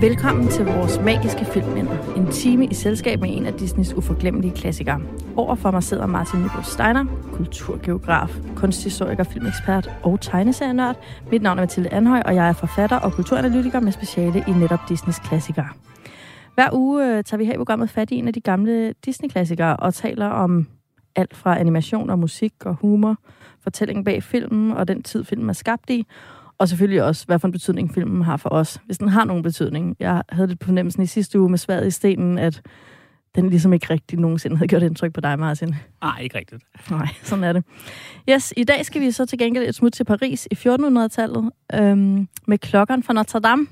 Velkommen til vores magiske filmminder. En time i selskab med en af Disneys uforglemmelige klassikere. Overfor mig sidder Martin Nico Steiner, kulturgeograf, kunsthistoriker, filmekspert og tegneserienørd. Mit navn er Mathilde Anhøj, og jeg er forfatter og kulturanalytiker med speciale i netop Disneys klassikere. Hver uge øh, tager vi her i programmet fat i en af de gamle Disney-klassikere og taler om alt fra animation og musik og humor, fortællingen bag filmen og den tid, filmen er skabt i, og selvfølgelig også, hvad for en betydning filmen har for os, hvis den har nogen betydning. Jeg havde det på fornemmelsen i sidste uge med sværet i stenen, at den ligesom ikke rigtig nogensinde havde gjort indtryk på dig, Martin. Nej, ikke rigtigt. Nej, sådan er det. Yes, i dag skal vi så til gengæld et smut til Paris i 1400-tallet øhm, med klokkeren fra Notre Dame.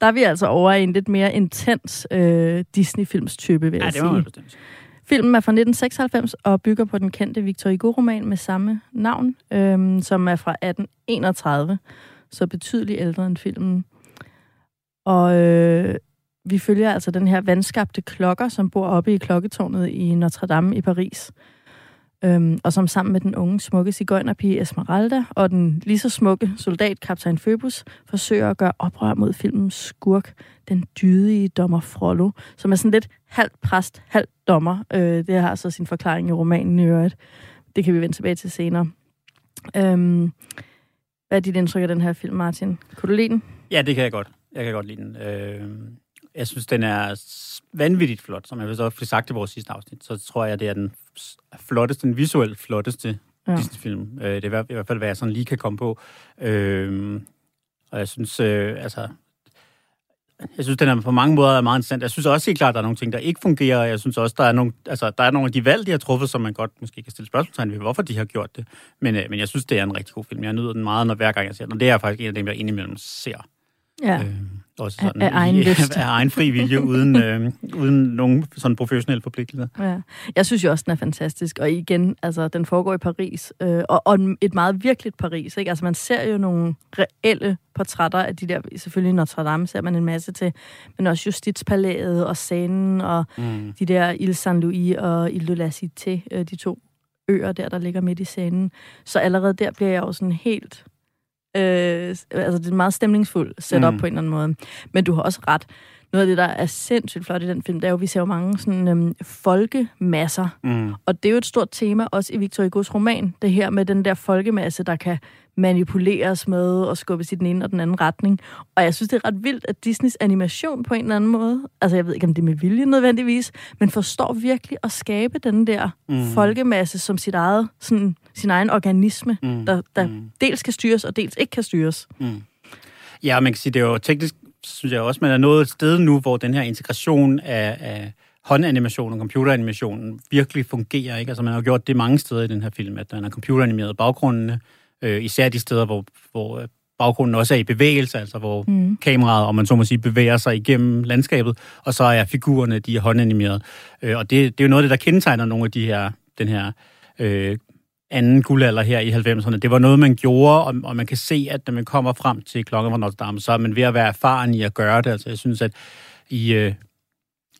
Der er vi altså over i en lidt mere intens øh, Disney-films type, vil Ja, jeg det var sige. bestemt. Filmen er fra 1996 og bygger på den kendte Victor Hugo-roman med samme navn, øhm, som er fra 1831, så betydeligt ældre end filmen. Og øh, vi følger altså den her vandskabte klokker, som bor oppe i klokketårnet i Notre Dame i Paris. Øhm, og som sammen med den unge, smukke cigøjnerpige Esmeralda og den lige så smukke soldat, kaptajn Phoebus, forsøger at gøre oprør mod filmens skurk, den dydige dommer Frollo, som er sådan lidt halvt præst, halvt dommer. Øh, det har så sin forklaring i romanen i øvrigt. Det kan vi vende tilbage til senere. Øhm, hvad er dit indtryk af den her film, Martin? Kunne du lide den? Ja, det kan jeg godt. Jeg kan godt lide den. Øh, jeg synes, den er vanvittigt flot. Som jeg vist også fik sagt i vores sidste afsnit, så tror jeg, det er den flotteste, den visuelt flotteste Ja. Disney-film. Øh, det er i hvert- i hvert fald, hvad jeg sådan lige kan komme på. Øh, og jeg synes, øh, altså... Jeg synes, den er på mange måder er meget interessant. Jeg synes også helt klart, der er nogle ting, der ikke fungerer. Jeg synes også, der er nogle, altså, der er nogle af de valg, de har truffet, som man godt måske kan stille spørgsmålstegn ved, hvorfor de har gjort det. Men, øh, men jeg synes, det er en rigtig god film. Jeg nyder den meget, når hver gang jeg ser den. Og det er faktisk en af dem, jeg indimellem ser. Ja. Øh, også Af- sådan, af egen i- lyst. af egen fri vilje, uden, øh, uden nogen sådan professionelle forpligtelser. Ja. Jeg synes jo også, den er fantastisk. Og igen, altså, den foregår i Paris. Øh, og, og et meget virkeligt Paris. Ikke? Altså, man ser jo nogle reelle portrætter af de der, selvfølgelig Notre Dame ser man en masse til, men også Justitspalæet og scenen og Mm. de der Ile Saint-Louis og Ile de la Cité, øh, de to øer der, der ligger midt i scenen. Så allerede der bliver jeg jo sådan helt... Øh, altså, det er meget stemningsfuld setup. Mm. på en eller anden måde. Men du har også ret. Noget af det, der er sindssygt flot i den film, det er jo, at vi ser jo mange sådan, øhm, folkemasser. Mm. Og det er jo et stort tema også i Victor Hugos roman. Det her med den der folkemasse, der kan manipuleres med og skubbes i den ene og den anden retning. Og jeg synes, det er ret vildt, at Disneys animation på en eller anden måde, altså jeg ved ikke, om det er med vilje nødvendigvis, men forstår virkelig at skabe den der mm. Folkemasse som sit eget, sådan, sin egen organisme, Mm. der, der Mm. dels kan styres og dels ikke kan styres. Mm. Ja, man kan sige, det er jo teknisk, synes jeg også, man er nået et sted nu, hvor den her integration af, af håndanimation og computeranimation virkelig fungerer. Ikke? Altså, man har jo gjort det mange steder i den her film, at man har computeranimeret baggrundene, øh, især de steder, hvor, hvor øh, baggrunden også er i bevægelse, altså hvor mm. kameraet, om man så må sige, bevæger sig igennem landskabet, og så er figurerne, de er håndanimeret. Øh, og det, det er jo noget af det, der kendetegner nogle af de her, den her øh, anden guldalder her i 90'erne. Det var noget, man gjorde, og, og man kan se, at når man kommer frem til klokken fra Notre Dame, så er man ved at være erfaren i at gøre det. Altså, jeg synes, at i, øh,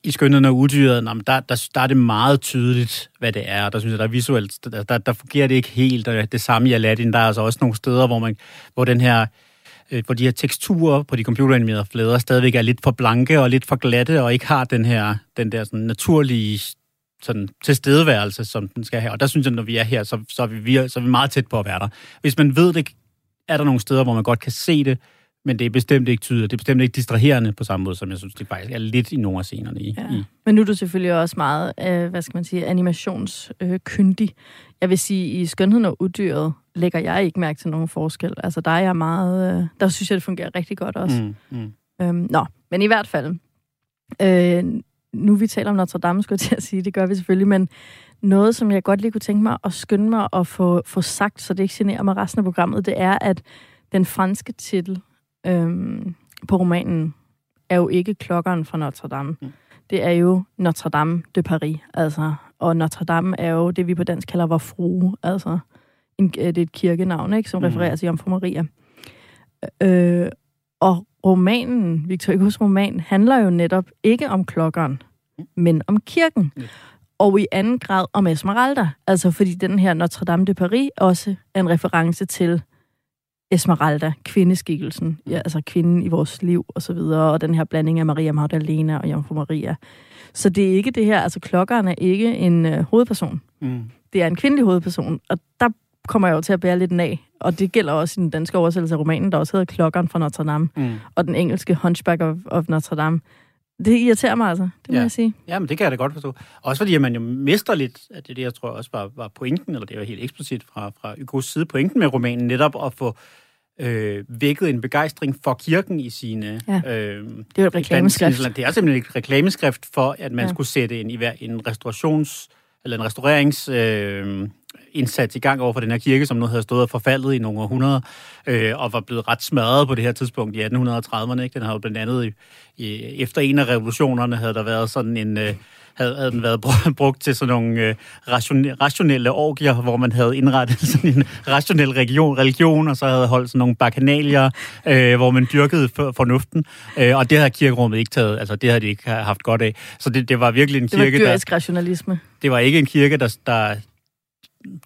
i Skønheden og Udyret, nå, men der, der, der er det meget tydeligt, hvad det er. Der synes jeg, der er visuelt, der, der, der fungerer det ikke helt. Og det samme i Aladdin, der er altså også nogle steder, hvor, man, hvor den her øh, hvor de her teksturer på de computeranimerede flader stadigvæk er lidt for blanke og lidt for glatte, og ikke har den her den der sådan naturlige sådan tilstedeværelse, som den skal have. Og der synes jeg, når vi er her, så, så, er vi, vi- så er vi meget tæt på at være der. Hvis man ved det, er der nogle steder, hvor man godt kan se det, men det er bestemt ikke tydeligt. Det er bestemt ikke distraherende på samme måde, som jeg synes, det faktisk er lidt i nogle af scenerne i. Ja. i. Men nu er du selvfølgelig også meget, øh, hvad skal man sige, animationskyndig. Øh, jeg vil sige, i Skønheden og Udyret lægger jeg ikke mærke til nogen forskel. Altså, der er jeg meget... Øh, der synes jeg, det fungerer rigtig godt også. Mm, mm. Øhm, nå, men i hvert fald, øh, nu vi taler om Notre Dame, skulle jeg til at sige, det gør vi selvfølgelig, men noget, som jeg godt lige kunne tænke mig at skynde mig at få, få sagt, så det ikke generer mig resten af programmet, det er, at den franske titel øh, på romanen er jo ikke klokkeren fra Notre Dame. Mm. Det er jo Notre Dame de Paris, altså. Og Notre Dame er jo det, vi på dansk kalder vor frue, altså. En, øh, det er et kirkenavn, ikke, som Mm. refererer til Jomfru Maria. Øh, og romanen, Victor Hugo's roman, handler jo netop ikke om klokkeren, men om kirken. Ja. og i anden grad om Esmeralda. Altså fordi den her Notre Dame de Paris også er en reference til Esmeralda, kvindeskikkelsen, ja, altså kvinden i vores liv og så videre, og den her blanding af Maria Magdalena og Jomfru Maria. Så det er ikke det her, altså klokkeren er ikke en øh, hovedperson. Mm. Det er en kvindelig hovedperson, og der kommer jeg jo til at bære lidt af. Og det gælder også i den danske oversættelse af romanen, der også hedder Klokkeren fra Notre Dame, Mm. og den engelske Hunchback of, of Notre Dame. Det irriterer mig altså, det må Ja. jeg sige. Ja, men det kan jeg da godt forstå. Også fordi, at man jo mister lidt, at det det, jeg tror også var, var pointen, eller det var helt eksplicit fra, fra Hugos side, pointen med romanen, netop at få øh, vækket en begejstring for kirken i sine... Ja. Øh, Det er jo et reklameskrift. Det er simpelthen et reklameskrift for, at man Ja. skulle sætte en, en restaurations- eller en restaurerings... Øh, indsats i gang over for den her kirke, som nu havde stået og forfaldet i nogle århundreder, øh, og var blevet ret smadret på det her tidspunkt i 1830'erne. Ikke? Den har jo blandt andet, i, i, efter en af revolutionerne, havde der været sådan en... Øh, havde, havde den været br- brugt til sådan nogle øh, ratione- rationelle orgier, hvor man havde indrettet sådan en rationel religion, religion og så havde holdt sådan nogle bakanalier, øh, hvor man dyrkede for, fornuften. Øh, og det har kirkerummet ikke taget, altså det har de ikke haft godt af. Så det, det var virkelig en Det var kirke, der, dyrisk rationalisme. det var ikke en kirke, der, der,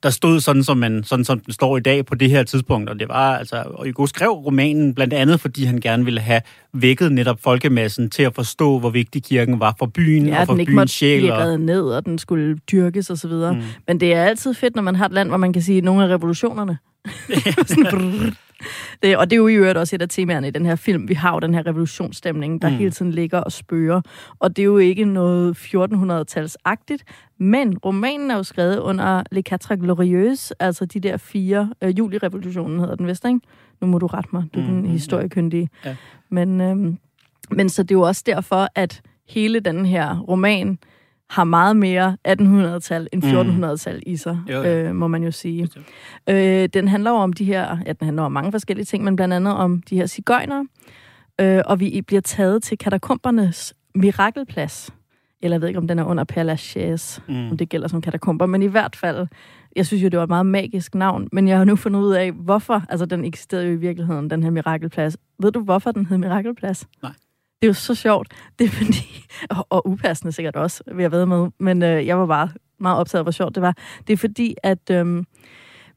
der stod sådan som, man, sådan, som den står i dag på det her tidspunkt. Og det var altså, og Hugo skrev romanen blandt andet, fordi han gerne ville have vækket netop folkemassen til at forstå, hvor vigtig kirken var for byen Ja, og for den ikke byens sjæl. Og, ned, og den skulle dyrkes og så videre. Mm. Men det er altid fedt, når man har et land, hvor man kan sige, at nogle af revolutionerne. Sådan brrr. det, og det er jo i øvrigt også et af temaerne i den her film. Vi har jo den her revolutionsstemning, der. Mm. hele tiden ligger og spørger. Og det er jo ikke noget 1400-talsagtigt, men romanen er jo skrevet under Les Quatre Glorieuses, altså de der fire, øh, julirevolutionen hedder den vist, ikke? Nu må du rette mig, du er den Mhm, ja. historiekyndige. Ja. Men, øhm, men så det er jo også derfor, at hele den her roman har meget mere 1800-tal end Mm. 1400-tal i sig, Jo, jo. øh, må man jo sige. Øh, den handler jo om de her, ja, den handler om mange forskellige ting, men blandt andet om de her cigøjnere, øh, og vi bliver taget til katakombernes mirakelplads. Eller jeg ved ikke, om den er under Père Lachaise, mm. om det gælder som katakomber, men i hvert fald, jeg synes jo, det var et meget magisk navn, men jeg har nu fundet ud af, hvorfor, altså den eksisterede jo i virkeligheden, den her mirakelplads. Ved du, hvorfor den hed mirakelplads? Nej. Det er jo så sjovt. Det er fordi, og, og upassende sikkert også, vil jeg ved med, men øh, jeg var bare meget optaget af, hvor sjovt det var. Det er fordi, at øhm,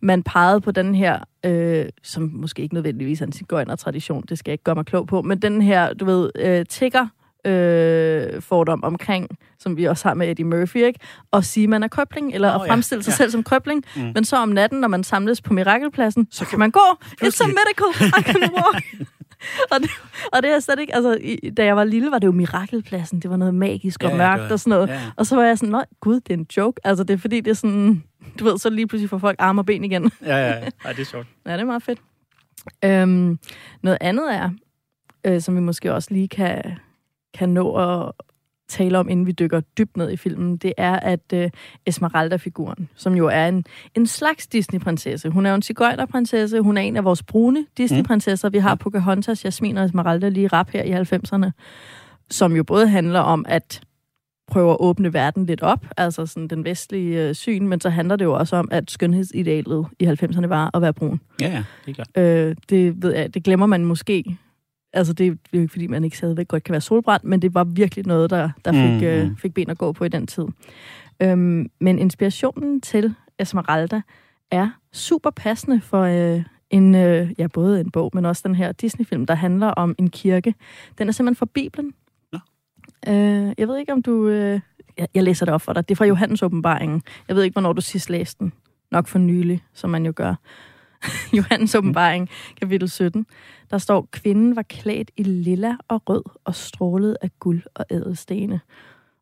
man pegede på den her, øh, som måske ikke nødvendigvis er en cigøjner-tradition, det skal jeg ikke gøre mig klog på, men den her, du ved, øh, tigger øh, fordom omkring, som vi også har med Eddie Murphy, ikke? Og sige, at man er krøbling, eller Åh, at ja, fremstille sig ja. selv som krøbling. Mm. Men så om natten, når man samles på Mirakelpladsen, så kan man gå. It's a miracle, I can walk. og, det, og det er slet ikke, altså, i, da jeg var lille, var det jo Mirakelpladsen. Det var noget magisk og Ja, ja, mørkt og sådan noget. Ja. Og så var jeg sådan, nej, gud, det er en joke. Altså, det er fordi, det er sådan, du ved, så lige pludselig får folk arme og ben igen. Ja, ja, ja. Ej, det er sjovt. Ja, det er meget fedt. Øhm, noget andet er, øh, som vi måske også lige kan, kan nå at tale om, inden vi dykker dybt ned i filmen, det er, at øh, Esmeralda-figuren, som jo er en, en slags Disney-prinsesse. Hun er jo en cigøjner-prinsesse. Hun er en af vores brune Disney-prinsesser. Vi har Pocahontas, Jasmin og Esmeralda lige rap her i 90'erne, som jo både handler om at prøve at åbne verden lidt op, altså sådan den vestlige øh, syn, men så handler det jo også om, at skønhedsidealet i 90'erne var at være brun. Ja, ja, det er klart. Øh, det, ved jeg, det glemmer man måske. Altså, det er jo ikke, fordi man ikke stadigvæk godt kan være solbrændt, men det var virkelig noget, der, der fik, Mm, øh, fik ben at gå på i den tid. Øhm, men inspirationen til Esmeralda er super passende for øh, en, øh, ja, både en bog, men også den her Disney-film, der handler om en kirke. Den er simpelthen fra Bibelen. Nå. Øh, jeg ved ikke, om du... Øh, jeg, jeg læser det op for dig. Det er fra Johannes åbenbaringen. Jeg ved ikke, hvornår du sidst læste den. Nok for nylig, som man jo gør. Johannes åbenbaring, kapitel 17. Der står, kvinden var klædt i lilla og rød og strålede af guld og ædelstene.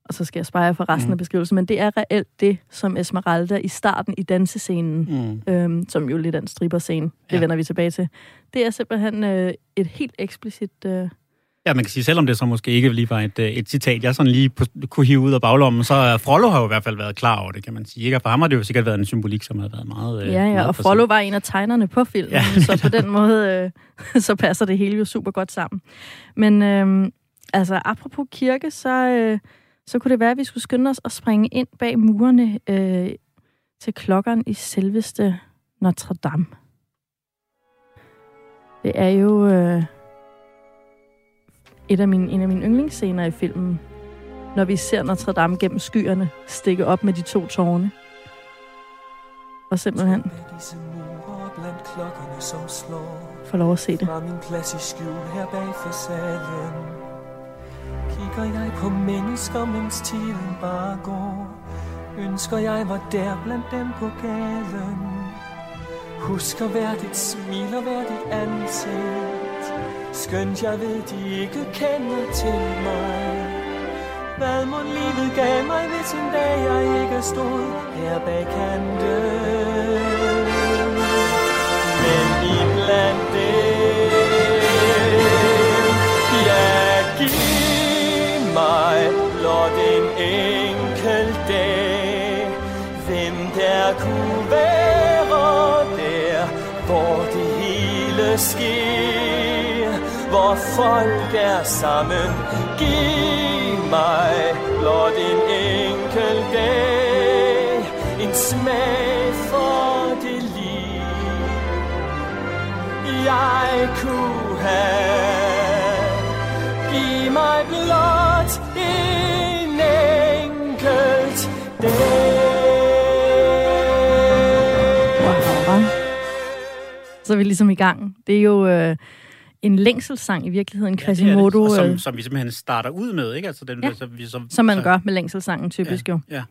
Og så skal jeg spare for resten Mm. af beskrivelsen, men det er reelt det, som Esmeralda i starten i dansescenen, Mm. øhm, som jo lidt er en stripperscene, det Ja. vender vi tilbage til. Det er simpelthen øh, et helt eksplicit... Øh, Ja, man kan sige, selvom det så måske ikke lige var et, øh, et citat, jeg sådan lige på, kunne hive ud af baglommen, så Frollo har jo i hvert fald været klar over det, kan man sige. Ikke? Og for ham har det jo sikkert været en symbolik, som har været meget... øh, ja, ja, meget og. Frollo var en af tegnerne på filmen. Ja. så på den måde, øh, så passer det hele jo super godt sammen. Men øh, altså, apropos kirke, så, øh, så kunne det være, at vi skulle skynde os at springe ind bag murene øh, til klokkeren i selveste Notre Dame. Det er jo øh, et af mine, en af mine yndlingsscener i filmen. når vi ser Notre Dame gennem skyerne stikke op med de to tårne. Og simpelthen får som slår lov at se det. Fra min plads i skjul her bag facaden Kigger jeg på mennesker, mens tiden bare går Ønsker jeg var der blandt dem på gaden Husker hver dit smil og hver dit ansigt Skønt jeg ved, de ikke kender til mig. Hvad må livet gav mig, hvis en dag jeg ikke stod her bag kanten Men iblandt dem Ja, giv mig blot en enkelt dag. Hvem der kunne være der Hvor det hele sker hvor folk er sammen Giv mig blot en enkelt dag En smag for det liv jeg kunne have. Giv mig blot en enkelt dag. Så er vi ligesom i gang. Det er jo øh, en længselssang i virkeligheden, Ja, det det. Quasimodo, Og som, øh, som vi simpelthen starter ud med, ikke? Altså, den, Ja. så, vi, så, som man så, gør med længselssangen typisk jo. Ja.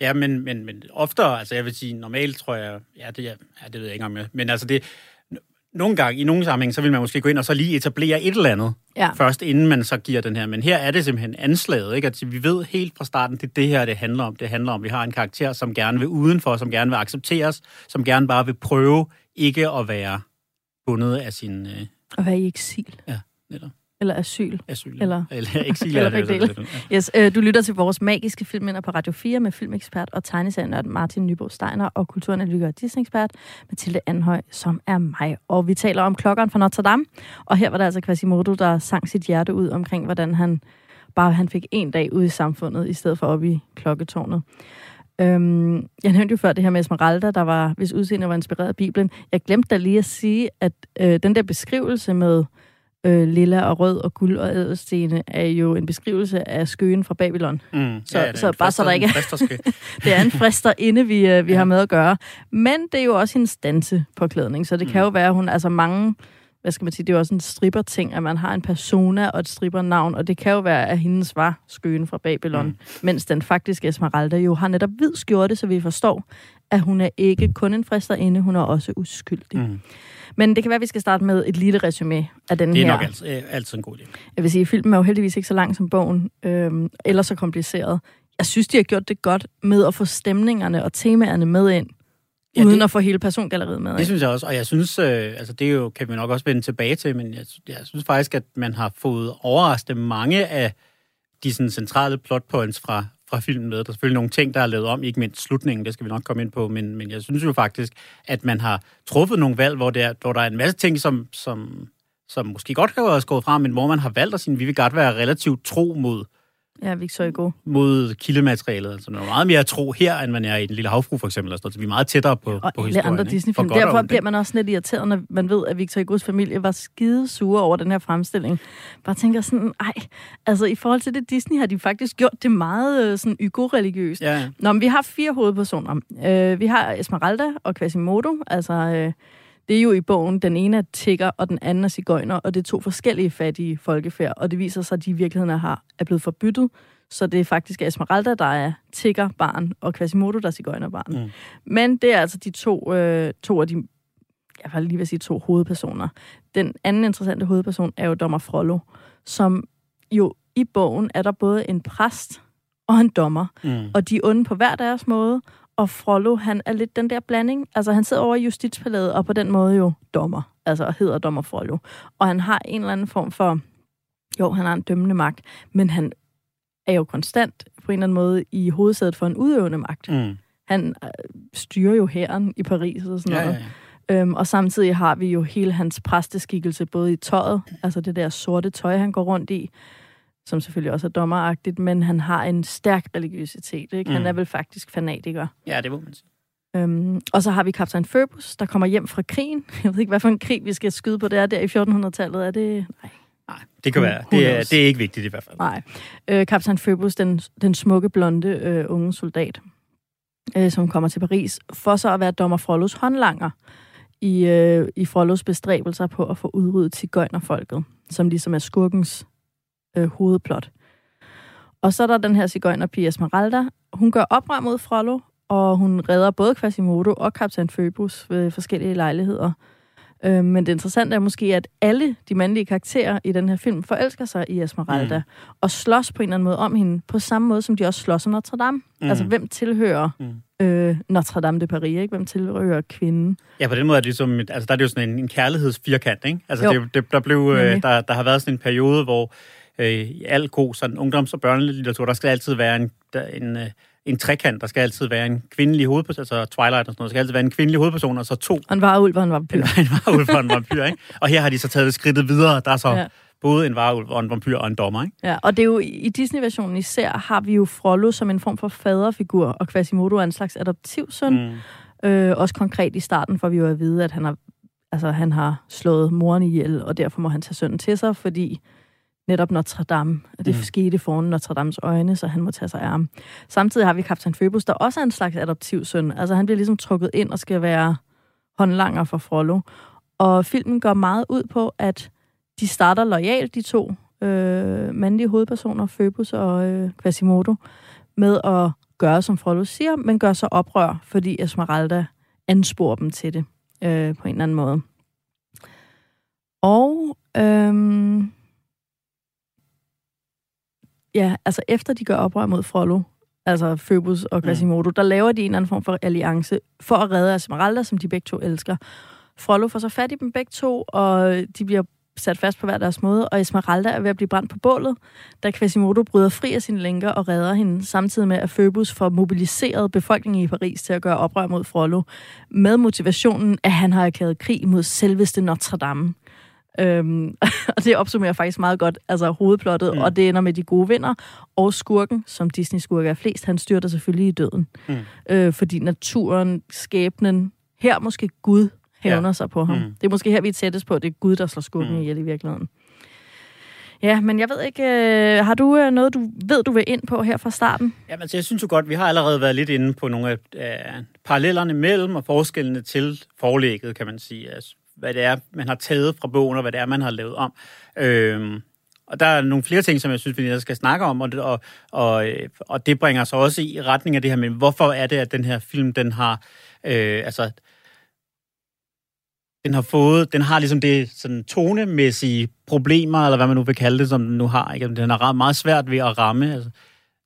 Ja, men, men, men oftere, altså jeg vil sige, normalt tror jeg, ja, det, ja, det ved jeg ikke om jeg, men altså det, nogle gange, i nogle sammenhæng, så vil man måske gå ind og så lige etablere et eller andet, Ja. først inden man så giver den her. Men her er det simpelthen anslaget, ikke? At vi ved helt fra starten, det er det her, det handler om. Det handler om, at vi har en karakter, som gerne vil udenfor, som gerne vil accepteres, som gerne bare vil prøve ikke at være bundet af sin øh, At være i eksil. Ja, netop. Eller asyl. asyl. Eller- eller eksil. Eller er begge ja. Yes, øh, du lytter til vores magiske filmminder på Radio 4 med filmekspert og tegneserienørd Martin Nybo Steiner og kulturanalytiker og Disney-ekspert Mathilde Anhøj, som er mig. Og vi taler om klokkeren fra Notre Dame, og her var der altså Quasimodo, der sang sit hjerte ud omkring, hvordan han bare han fik en dag ude i samfundet, i stedet for op i klokketårnet. Øhm, jeg nævnte jo før det her med Esmeralda, der var, hvis udseende var inspireret af Bibelen. Jeg glemte da lige at sige, at øh, den der beskrivelse med øh, lilla og rød og guld og ædelstene er jo en beskrivelse af skøen fra Babylon. Mm, Så- ja, så en bare så der frister- ikke-. Det er en frister inde, vi, øh, vi Ja. har med at gøre. Men det er jo også hendes dansepåklædning, så det mm. kan jo være, at hun altså mange, hvad skal man sige, det er jo også en stripper-ting, at man har en persona og et stripper-navn, og det kan jo være, at hendes var skøen fra Babylon, mm. mens den faktiske Esmeralda jo har netop hvid skjorte, så vi forstår, at hun er ikke kun en fristerinde, hun er også uskyldig. Mm. Men det kan være, at vi skal starte med et lille resume af den Det er her. nok altid, øh, altid en god idé. Jeg vil sige, at filmen er jo heldigvis ikke så lang som bogen, øhm, eller så kompliceret. Jeg synes, de har gjort det godt med at få stemningerne og temaerne med ind, Ja, uden det- at få hele persongalleriet med. Det Ikke? synes jeg også, og jeg synes, øh, altså det er jo, kan vi nok også vende tilbage til, men jeg, jeg synes faktisk, at man har fået overrasket mange af de sådan, centrale plotpoints fra, fra filmen med. Der er selvfølgelig nogle ting, der er lavet om, ikke mindst slutningen, det skal vi nok komme ind på, men, men jeg synes jo faktisk, at man har truffet nogle valg, hvor, det er, hvor der er en masse ting, som, som, som måske godt kan være skåret frem, men hvor man har valgt at sige, at vi vil godt være relativt tro mod, Ja, Victor Hugo. mod kildematerialet. Altså, man er meget mere tro her, end man er i Den Lille Havfru, for eksempel. Altså, vi er meget tættere på, Og på historien. andre? Disney-film. Derfor bliver man også lidt irriteret, når man ved, at Victor Hugos familie var skide sure over den her fremstilling. Bare tænker sådan, ej, altså i forhold til det Disney har de faktisk gjort det meget øh, sådan ygo-religiøst. Ja. Nå, men vi har fire hovedpersoner. Øh, vi har Esmeralda og Quasimodo. Altså, øh, det er jo i bogen, den ene er tigger, og den anden er cigøjner, og det er to forskellige fattige folkefærd, og det viser sig, at de i virkeligheden har, er blevet forbyttet, så det er faktisk Esmeralda, der er tiggerbarn, og Quasimodo, der er cigøjnerbarn. Mm. Men det er altså de to, øh, to af de, jeg vil lige vil sige to hovedpersoner. Den anden interessante hovedperson er jo Dommer Frollo, som jo i bogen er der både en præst og en dommer, Mm. og de er onde på hver deres måde, og Frollo, han er lidt den der blanding. Altså, han sidder over i justitspalæet, og på den måde jo dommer. Altså, hedder dommer Frollo. Og han har en eller anden form for... Jo, han har en dømmende magt, men han er jo konstant på en eller anden måde i hovedsædet for en udøvende magt. Mm. Han øh, styrer jo hæren i Paris og sådan Ja, noget. ja, ja. Øhm, og samtidig har vi jo hele hans præsteskikkelse, både i tøjet, altså det der sorte tøj, han går rundt i, som selvfølgelig også er dommeragtigt, men han har en stærk religiøsitet. Ikke? Han Mm. er vel faktisk fanatiker. ja, det må man sige. Øhm, og så har vi kaptajn Phoebus, der kommer hjem fra krigen. Jeg ved ikke, hvad for en krig vi skal skyde på. Det er der i 1400-tallet. Er det... Nej. Nej, det kan være. Det er, det er ikke vigtigt i hvert fald. Nej. Øh, Kaptajn Phoebus, den, den smukke, blonde øh, unge soldat, øh, som kommer til Paris, for så at være dommer Frollos håndlanger i, øh, i Frollos bestræbelser på at få udryddet cigøjnerfolket, som ligesom er skurkens øh, hovedplot. Og så er der den her cigøjnerpige Esmeralda. Hun gør oprør mod Frollo, og hun redder både Quasimodo og kaptajn Phoebus ved forskellige lejligheder. Øh, men det interessante er måske, at alle de mandlige karakterer i den her film forelsker sig i Esmeralda, mm. og slås på en eller anden måde om hende, på samme måde som de også slås om Notre Dame. Mm. Altså, hvem tilhører Mm. øh, Notre Dame de Paris, ikke? Hvem tilhører kvinden? Ja, på den måde er det ligesom, altså der er det jo sådan en, en kærlighedsfirkant, ikke? Altså Jo. det, det, der, blev, øh, der, der har været sådan en periode, hvor øh, i al god sådan ungdoms- og børnelitteratur, der skal altid være en, der, en, øh, en trekant, der skal altid være en kvindelig hovedperson, altså Twilight og sådan noget, der skal altid være en kvindelig hovedperson, og så to Og en varulv og en vampyr. en, en varulv og en vampyr, ikke? Og her har de så taget skridtet videre, der er så Ja. både en varulv og en vampyr og en dommer, ikke? Ja, og det er jo i Disney-versionen især, har vi jo Frollo som en form for faderfigur, og Quasimodo er en slags adoptivsøn. Mm. Øh, også konkret i starten får vi jo at vide, at han har, altså, han har slået moren ihjel, og derfor må han tage sønnen til sig, fordi netop Notre Dame, det mm. Skete foran Notre Dames øjne, så han må tage sig af ham. Samtidig har vi kaptajn Phoebus, der også er en slags adoptivsøn. Altså han bliver ligesom trukket ind og skal være håndlanger for Frollo. Og filmen går meget ud på, at de starter lojalt, de to øh, mandlige hovedpersoner, Phoebus og øh, Quasimodo, med at gøre, som Frollo siger, men gør så oprør, fordi Esmeralda ansporer dem til det øh, på en eller anden måde. Og øhm, ja, altså efter de gør oprør mod Frollo, altså Phoebus og Quasimodo, mm. der laver de en eller anden form for alliance for at redde Esmeralda, som de begge to elsker. Frollo får så fat i dem begge to, og de bliver sat fast på hver deres måde, og Esmeralda er ved at blive brændt på bålet, da Quasimodo bryder fri af sine lænker og redder hende, samtidig med at Phoebus får mobiliseret befolkningen i Paris til at gøre oprør mod Frollo, med motivationen, at han har erklæret krig mod selveste Notre Dame. Øhm, og det opsummerer faktisk meget godt altså hovedplottet, mm. Og det ender med de gode vinder, og skurken, som Disney-skurke er flest, han styrter selvfølgelig i døden. Mm. Øh, fordi naturen, skæbnen, her måske Gud hævner Ja. sig på ham. Mm. Det er måske her, vi er tættest på, det er Gud, der slår skurken Mm. ihjel i virkeligheden. Ja, men jeg ved ikke, øh, har du øh, noget, du ved, du vil ind på her fra starten? Jamen, altså, jeg synes jo godt, vi har allerede været lidt inde på nogle af øh, parallellerne mellem og forskellene til forlægget, kan man sige. Altså, hvad det er, man har taget fra bogen, og hvad det er, man har lavet om. Øhm, og der er nogle flere ting, som jeg synes, vi skal snakke om, og det, og, og, øh, og det bringer os også i retning af det her med, hvorfor er det, at den her film, den har, øh, altså, den har fået, den har ligesom det sådan tonemæssige problemer, eller hvad man nu vil kalde det, som den nu har. Ikke? Den har meget svært ved at ramme altså,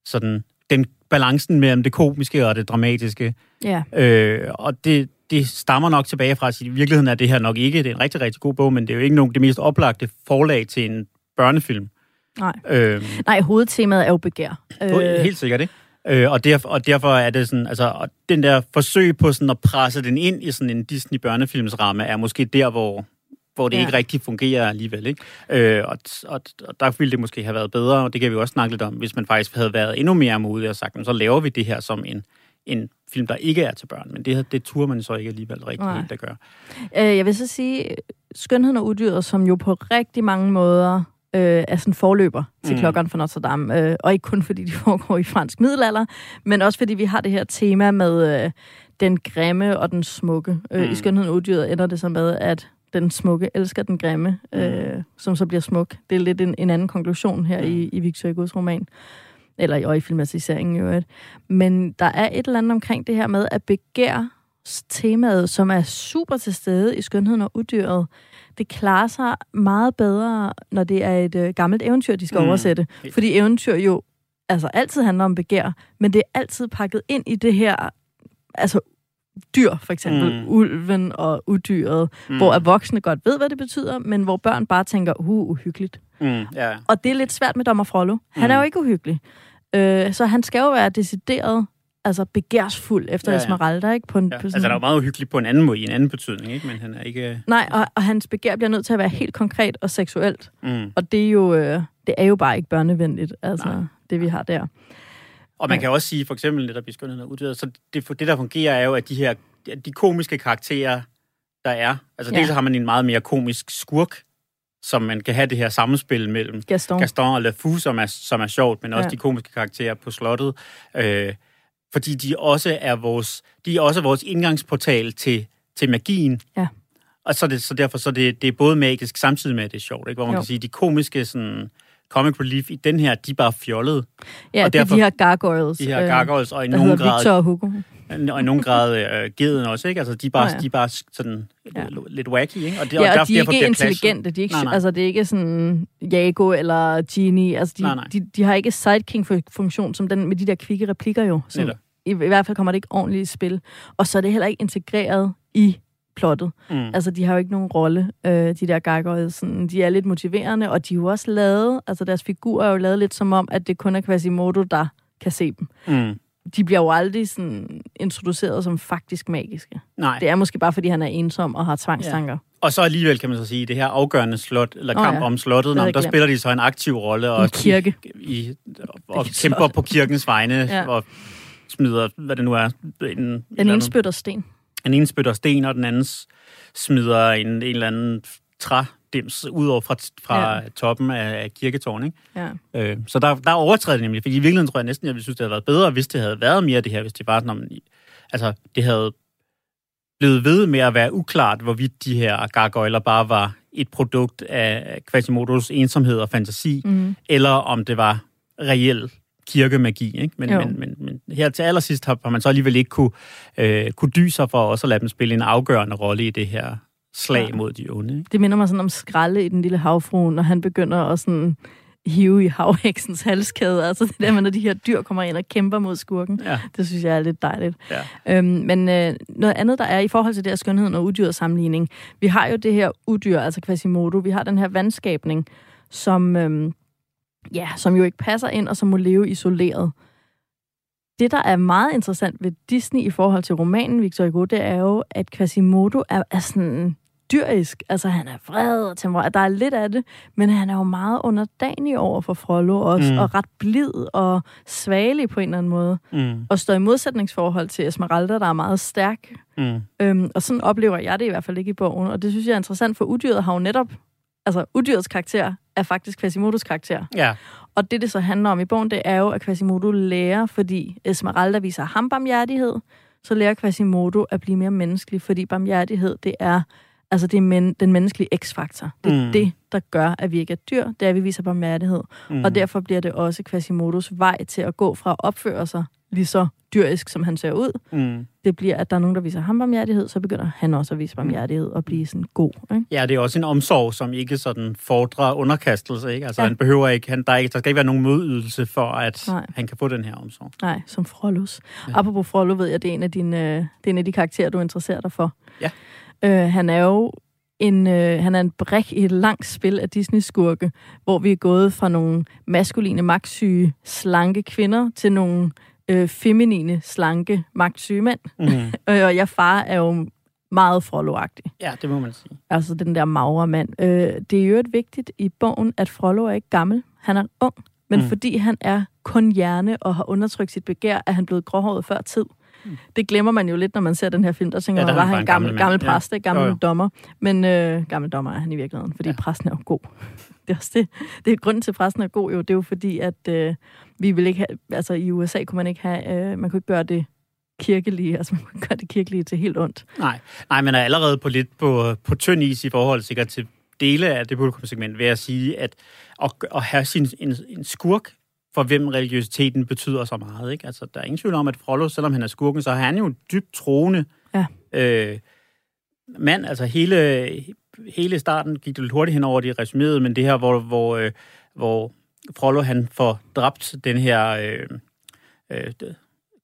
sådan, den balancen mellem det komiske og det dramatiske. Ja. Øh, og det, det stammer nok tilbage fra, at i virkeligheden er det her nok ikke, det er en rigtig, rigtig god bog, men det er jo ikke nogen det mest oplagte forlag til en børnefilm. Nej. Øh, Nej, hovedtemaet er jo begær. øh. Helt sikkert, ikke? Øh, og, derf- og derfor er det sådan, altså, og den der forsøg på sådan at presse den ind i sådan en Disney-børnefilmsramme, er måske der, hvor, hvor det Ja. ikke rigtig fungerer alligevel, ikke? Øh, og, og, og der ville det måske have været bedre, og det kan vi også snakke lidt om, hvis man faktisk havde været endnu mere modig og sagt, "Men så laver vi det her som en, en film, der ikke er til børn. Men det, det turde man så ikke alligevel rigtig Nej. helt at gøre. Øh, jeg vil så sige, Skønheden og Udyret, som jo på rigtig mange måder øh, er sådan forløber til mm. Mm. klokkeren for Notre Dame. Øh, og ikke kun fordi de foregår i fransk middelalder, men også fordi vi har det her tema med øh, den grimme og den smukke. Øh, I Mm. Skønheden og Udyret ender det så med, at den smukke elsker den grimme, øh, som så bliver smuk. Det er lidt en, en anden konklusion her Mm. i, i Victor Hugo's roman. Eller i- og i filmatiseringen øvrigt. Men der er et eller andet omkring det her med at begær temaet, som er super til stede i Skønheden og Udyret, det klarer sig meget bedre, når det er et øh, gammelt eventyr, de skal mm. Oversætte. Fordi eventyr jo altså altid handler om begær, men det er altid pakket ind i det her, altså dyr for eksempel, mm. Ulven og udyret, mm. hvor voksne godt ved, hvad det betyder, men hvor børn bare tænker, uh, uhyggeligt. Mm, ja. Og det er lidt svært med Dommer Frollo. Han er Mm. jo ikke uhyggelig. Øh, så han skal jo være decideret altså begærsfuld efter ja, Ja. Esmeralda, ikke? På en, ja. på Altså, der er jo meget uhyggeligt på en anden måde, i en anden betydning, ikke? Men han er ikke... Nej, og, og hans begær bliver nødt til at være helt konkret og seksuelt. Mm. Og det er jo, øh, det er jo bare ikke børnevenligt, altså Nej. det vi har der. Og man kan også sige, for eksempel netop i Skønheden og Udyret, så det, det, der fungerer, er jo, at de her de komiske karakterer, der er, altså ja. dels har man en meget mere komisk skurk, som man kan have det her sammenspil mellem Gaston. Gaston og LeFou, som er, som er sjovt, men også Ja. de komiske karakterer på slottet. Øh, fordi de også er vores, de er også vores indgangsportal til, til magien. Ja. Og så, det, så derfor så det, det er både magisk, samtidig med, at det er sjovt. Ikke? Hvor man Jo. kan sige, de komiske sådan, comic relief i den her, de er bare fjollede. Ja, og er derfor- de her gargoyles. De her øh, gargoyles, og i Der nogen grad Victor og Hugo. Og i nogen grad øh, geden også, ikke? Altså, de er bare, Nå ja. de er bare sådan Ja. lidt wacky, ikke? Og, det, Ja, og derfor, de er derfor ikke clashet. intelligente. De er ikke, Nej, nej. Altså, det er ikke sådan Jago eller Genie. Altså, de, Nej, nej. De, de har ikke sideking-funktion som den med de der kvikke replikker jo. Som, i, I hvert fald kommer det ikke ordentligt i spil. Og så er det heller ikke integreret i plottet. Mm. Altså, de har jo ikke nogen rolle, øh, de der gargoyles. Sådan, de er lidt motiverende, og de er jo også lavet, altså deres figurer er jo lavet lidt som om, at det kun er Quasimodo, der kan se dem. Mm. De bliver jo aldrig sådan introduceret som faktisk magiske. Nej. Det er måske bare, fordi han er ensom og har tvangstanker. Og så alligevel kan man så sige, det her afgørende slot, eller kamp ja. om slottet, når, der glemt. spiller de så en aktiv rolle. Og En kirke. I, i, og er kæmper slot. på kirkens vegne, Ja. ja. og smider, hvad det nu er, en, Den ene spytter sten. Den ene spytter sten, og den anden smider en, en eller anden trædims ud over fra, fra Ja. toppen af, af kirketårn, ikke? Ja. Øh, så der, der overtræder det nemlig, fordi i virkeligheden tror jeg næsten, jeg ville synes, det havde været bedre, hvis det havde været mere det her, hvis det var sådan, altså det havde blevet ved med at være uklart, hvorvidt de her gargoyler bare var et produkt af Quasimodos ensomhed og fantasi, Mm. eller om det var reel kirkemagi. Ikke? Men, Jo. men, men, men her til allersidst har, har man så alligevel ikke kunne, øh, kunne dyse sig for også at lade dem spille en afgørende rolle i det her slag Ja. mod de onde. Ikke? Det minder mig sådan om skralde i den lille havfru, når han begynder at sådan hive i havheksens halskæde. Altså det der med, når de her dyr kommer ind og kæmper mod skurken. Ja. Det synes jeg er lidt dejligt. Ja. Øhm, men øh, noget andet, der er i forhold til det her skønheden og uddyret sammenligning. Vi har jo det her udyr, altså Quasimodo. Vi har den her vandskabning, som, øhm, ja, som jo ikke passer ind, og som må leve isoleret. Det, der er meget interessant ved Disney i forhold til romanen Victor Hugo, det er jo, at Quasimodo er, er sådan dyrisk. Altså, han er vred og tempereret. Der er lidt af det, men han er jo meget underdanig over for Frollo også. Mm. og ret blid og svagelig på en eller anden måde. Mm, Og står i modsætningsforhold til Esmeralda, der er meget stærk. mm, Øhm, og sådan oplever jeg det i hvert fald ikke i bogen. Og det synes jeg er interessant, for udyret har jo netop... Altså, udyrets karakter er faktisk Quasimodos karakter. ja. Og det, det så handler om i bogen, det er jo, at Quasimodo lærer, fordi Esmeralda viser ham barmhjertighed, så lærer Quasimodo at blive mere menneskelig, fordi barmhjertighed, det er, altså det er men, den menneskelige x-faktor. Det er mm. Mm. det, der gør, at vi ikke er dyr, det er, at vi viser barmhjertighed. Mm. Og derfor bliver det også Quasimodos vej til at gå fra at opføre sig lige så dyrisk, som han ser ud. Mm. Det bliver, at der er nogen, der viser ham barmhjertighed, så begynder han også at vise barmhjertighed og blive sådan god. Ikke? Ja, det er også en omsorg, som ikke sådan fordrer underkastelse. Ikke? Altså, Ja. han behøver ikke, han, der, er ikke, der skal ikke være nogen modydelse for, at Nej. Han kan få den her omsorg. Nej, som Frollos. Ja. Ja. Apropos Frollo, ved jeg, det er en af, dine, øh, det er en af de karakterer, du interesserer dig for. Ja. Øh, han er jo en, øh, han er en brik i et langt spil af Disney-skurke, hvor vi er gået fra nogle maskuline, magtsyge, slanke kvinder til nogle øh, feminine, slanke, magtsyge mænd. Mm. Og jeg far er jo meget Frollo-agtig. ja, det må man sige. Altså den der magre mand. Øh, det er jo et vigtigt i bogen, at Frollo er ikke gammel. Han er ung. Men. Mm. fordi han er kun hjerne og har undertrykt sit begær, er han blevet gråhåret før tid. Mm. Det glemmer man jo lidt, når man ser den her film. Der tænker Ja, man, der er var han en gammel, gammel gammel præst, ikke? gammel Jo, jo. dommer. Men øh, gammel dommer er han i virkeligheden, fordi ja. Ja. præsten er jo god. Det er også det. Det er grunden til, at præsten er god jo. Det er jo fordi, at øh, vi vil ikke have, altså i USA kunne man ikke have, øh, man kunne ikke gøre det kirkelige, altså man gøre det kirkelige til helt ondt. Nej, Nej man er allerede på lidt på, på tynd is i forhold sikkert til dele af det publikumsegment, ved at sige, at at, at have sin, en, en skurk, for hvem religiøsiteten betyder så meget. Ikke? Altså, der er ingen tvivl om, at Frollo, selvom han er skurken, så er han jo en dybt troende Ja. øh, mand. Altså hele, hele starten gik det lidt hurtigt hen over det resumerede, men det her, hvor, hvor, øh, hvor Frollo han får dræbt den her øh, øh,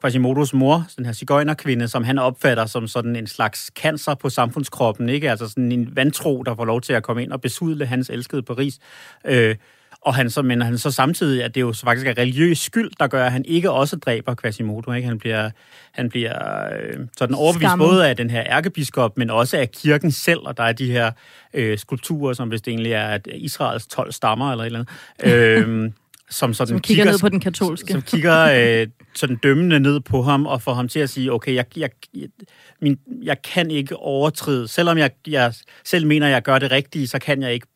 Quasimodos mor, den her cigøjnerkvinde, som han opfatter som sådan en slags cancer på samfundskroppen, ikke? Altså sådan en vantro, der får lov til at komme ind og besudle hans elskede Paris. Øh, og han så, men han så samtidig, at det jo så faktisk er religiøs skyld, der gør, at han ikke også dræber Quasimodo. Ikke? Han bliver, han bliver øh, sådan overbevist Skammet. både af den her ærkebiskop, men også af kirken selv, og der er de her øh, skulpturer, som hvis det egentlig er at Israels 12 stammer eller et eller andet, øh, som, sådan Som kigger ned på den katolske. Som kigger øh, sådan dømmende ned på ham, og får ham til at sige, okay, jeg, jeg, jeg, min, jeg kan ikke overtræde, selvom jeg, jeg selv mener, jeg gør det rigtige, så kan jeg ikke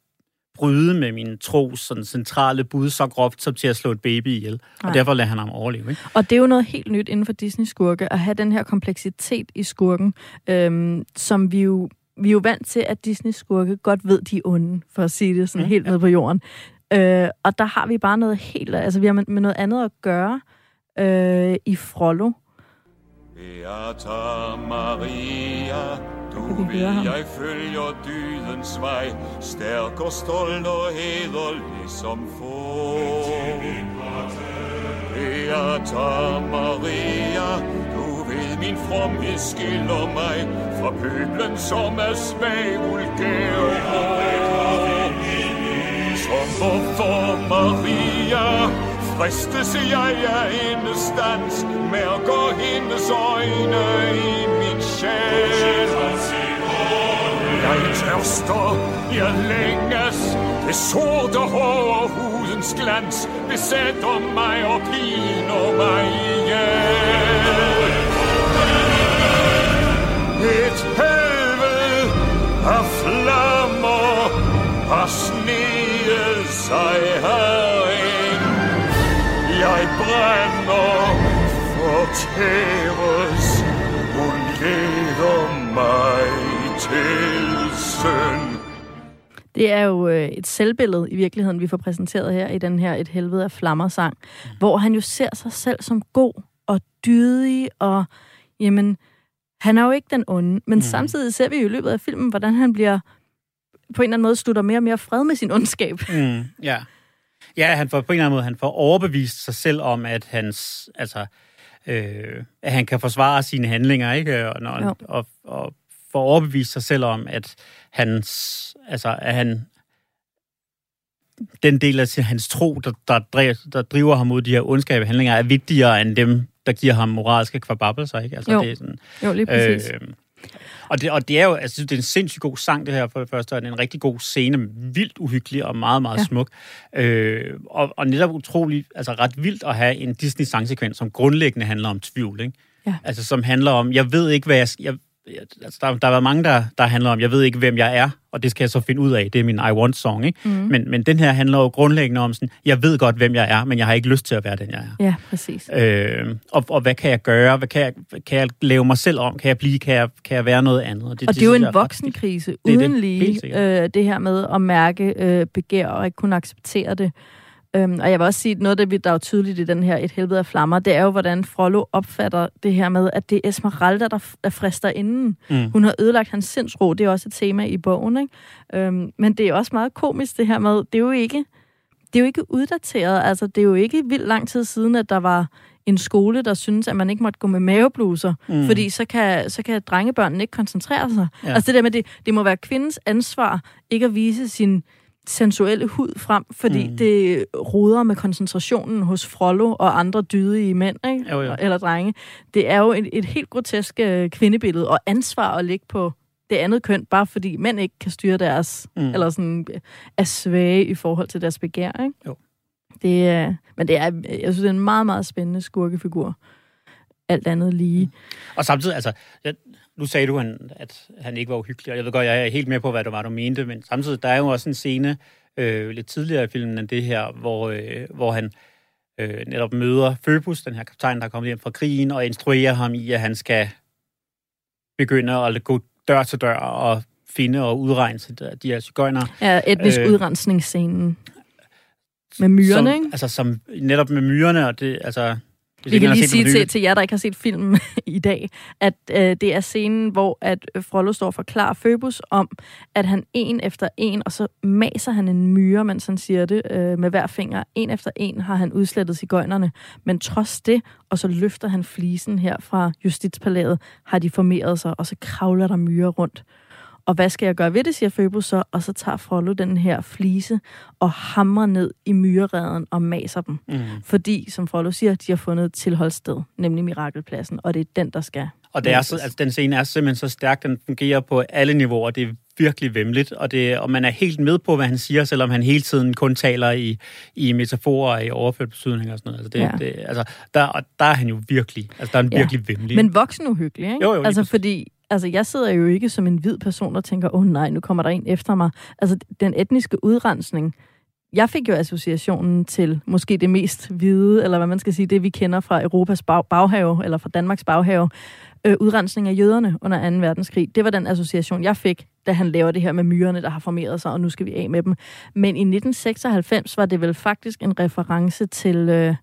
bryde med min tros sådan centrale bud så groft som til at slå et baby ihjel. Nej. Og derfor lader han ham overleve. Ikke? Og det er jo noget helt nyt inden for Disney-skurke, at have den her kompleksitet i skurken, øhm, som vi jo vi er jo vant til, at Disney-skurke godt ved, de er onde, for at sige det sådan ja, helt ja. ned på jorden. Øh, og der har vi bare noget helt... Altså, vi har med, med noget andet at gøre øh, i Frollo. Beata Maria, du vil jeg følger dydens vej, stærk og stolt og hederlig som få. Beata Maria, du ved min fromhed skiller mig fra pøblen, som er svag, vulgær og Som hvorfor Maria, fristes jeg af hendes dans, mærker hendes øjne i min sjæl. Jeg tørster, jeg længes, det sorte hår og hudens glans besætter mig og piner mig ihjel. Et helvede af flammer har sneet sig herind. Jeg brænder for tæres, hun leder mig til søn. Det er jo øh, et selvbillede i virkeligheden, vi får præsenteret her i den her Et helvede af flammer-sang, mm. hvor han jo ser sig selv som god og dydig, og jamen, han er jo ikke den onde, men mm. samtidig ser vi jo i løbet af filmen, hvordan han bliver på en eller anden måde slutter mere og mere fred med sin ondskab. Mm, ja. Ja, han får på en eller anden måde han får overbevist sig selv om, at hans, altså, øh, at han kan forsvare sine handlinger, ikke? Og, når, og, og får overbevist sig selv om, at hans, altså, at han, den del af hans tro, der, der, der driver ham mod de her ondskabelige handlinger, er vigtigere end dem, der giver ham moralske kvababelser, ikke? Altså, jo. Det er sådan, jo, lige præcis. Øh, og det, og det er jo altså, det er en sindssygt god sang, det her for det første, og det er en rigtig god scene, vildt uhyggelig og meget, meget ja. smuk. Øh, og, og netop utrolig, altså ret vildt at have en Disney-sangsekvens, som grundlæggende handler om tvivl, ikke? Ja. Altså som handler om, jeg ved ikke, hvad jeg, jeg altså, der, der har været mange, der, der handler om, jeg ved ikke, hvem jeg er, og det skal jeg så finde ud af. Det er min I Want song, ikke? Mm. Men, men den her handler jo grundlæggende om sådan, jeg ved godt, hvem jeg er, men jeg har ikke lyst til at være den, jeg er. Ja, præcis. Øh, og, og hvad kan jeg gøre? Hvad kan jeg, kan jeg lave mig selv om? Kan jeg blive? Kan jeg, kan jeg være noget andet? Og det, og det, det er jo en voksenkrise, uden det, lige øh, det her med at mærke øh, begær og ikke kunne acceptere det. Øhm, og jeg vil også sige, at noget af det, der er tydeligt i den her Et helvede af flammer, det er jo, hvordan Frollo opfatter det her med, at det er Esmeralda, der frister inden. Mm. Hun har ødelagt hans sindsro. Det er også et tema i bogen. Ikke? Øhm, men det er også meget komisk, det her med, det er jo ikke, det er jo ikke uddateret. Altså, det er jo ikke vildt lang tid siden, at der var en skole, der synes, at man ikke måtte gå med mavebluser, mm. fordi så kan, så kan drengebørnene ikke koncentrere sig. Ja. Altså det der med, det, det må være kvindens ansvar ikke at vise sin sensuelle hud frem, fordi mm. det roder med koncentrationen hos Frollo og andre dydige mænd, ikke? Jo, jo. eller drenge. Det er jo et, et helt grotesk øh, kvindebillede, og ansvar at ligge på det andet køn, bare fordi mænd ikke kan styre deres, mm. eller sådan, er svage i forhold til deres begær, ikke? Jo. Det er, men det er, jeg synes, det er en meget, meget spændende skurkefigur. Alt andet lige. Mm. Og samtidig, altså, jeg, nu sagde du, at han ikke var uhyggelig, og jeg ved godt, jeg er helt med på, hvad det var, du mente, men samtidig, der er jo også en scene øh, lidt tidligere i filmen end det her, hvor, øh, hvor han øh, netop møder Phoebus, den her kaptajn, der er kommet hjem fra krigen, og instruerer ham i, at han skal begynde at gå dør til dør og finde og udregne de her cigøjner. Ja, etnisk øh, udrensningsscenen. Med myrerne, som, ikke? Altså, som, netop med myrerne, og det, altså, vi kan lige sige til, til jer, der ikke har set filmen i dag, at øh, det er scenen, hvor at Frollo står og forklarer Phoebus om, at han en efter en, og så maser han en myre, mens han siger det, øh, med hver finger. En efter en har han udslettet cigøjnerne, men trods det, og så løfter han flisen her fra Justitspalæet, har de formeret sig, og så kravler der myrer rundt. Og hvad skal jeg gøre ved det, siger Phoebus så, og så tager Frollo den her flise og hamrer ned i myrereden og maser dem. Mm. Fordi, som Frollo siger, de har fundet et tilholdssted, nemlig Mirakelpladsen, og det er den, der skal. Og det er så, altså, den scene er simpelthen så stærk, den fungerer på alle niveauer. Det er virkelig vemmeligt, og, det, og man er helt med på, hvad han siger, selvom han hele tiden kun taler i, i metaforer, i overført betydning og sådan noget. Altså, det, ja. det, altså der, og der er han jo virkelig, altså der er han ja. virkelig vemmelig. Men voksen uhyggelig, ikke? Jo, jo, altså fordi altså jeg sidder jo ikke som en hvid person og tænker, åh oh, nej, nu kommer der en efter mig. Altså den etniske udrensning, jeg fik jo associationen til måske det mest hvide, eller hvad man skal sige, det vi kender fra Europas bag, baghave, eller fra Danmarks baghave, øh, udrensning af jøderne under 2. verdenskrig. Det var den association, jeg fik, da han laver det her med myrerne, der har formeret sig, og nu skal vi af med dem. Men i 1996 var det vel faktisk en reference til... Øh,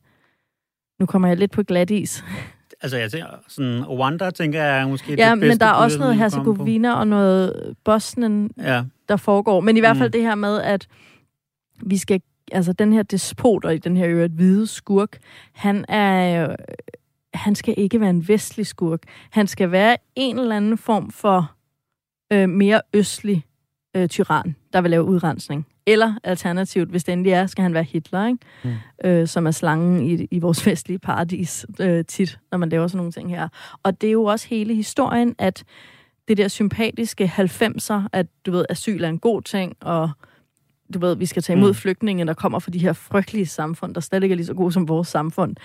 nu kommer jeg lidt på glat is. Altså, jeg tænker, sådan Rwanda, tænker jeg, måske Ja, det men bedste der er også noget. Herzegovina og noget Bosnien, Ja, der foregår. Men i hvert fald Mm. det her med, at vi skal, altså den her despot og i den her øvrigt hvide skurk, han er, han skal ikke være en vestlig skurk. Han skal være en eller anden form for øh, mere østlig øh, tyran, der vil lave udrensning. Eller alternativt, hvis det endelig er, skal han være Hitler, ikke? Mm. Øh, som er slangen i, i vores vestlige paradis øh, tit, når man laver sådan nogle ting her. Og det er jo også hele historien, at det der sympatiske 90'er, at du ved, asyl er en god ting, og du ved, vi skal tage imod Mm. mm. flygtninge, der kommer fra de her frygtelige samfund, der slet ikke er lige så gode som vores samfund.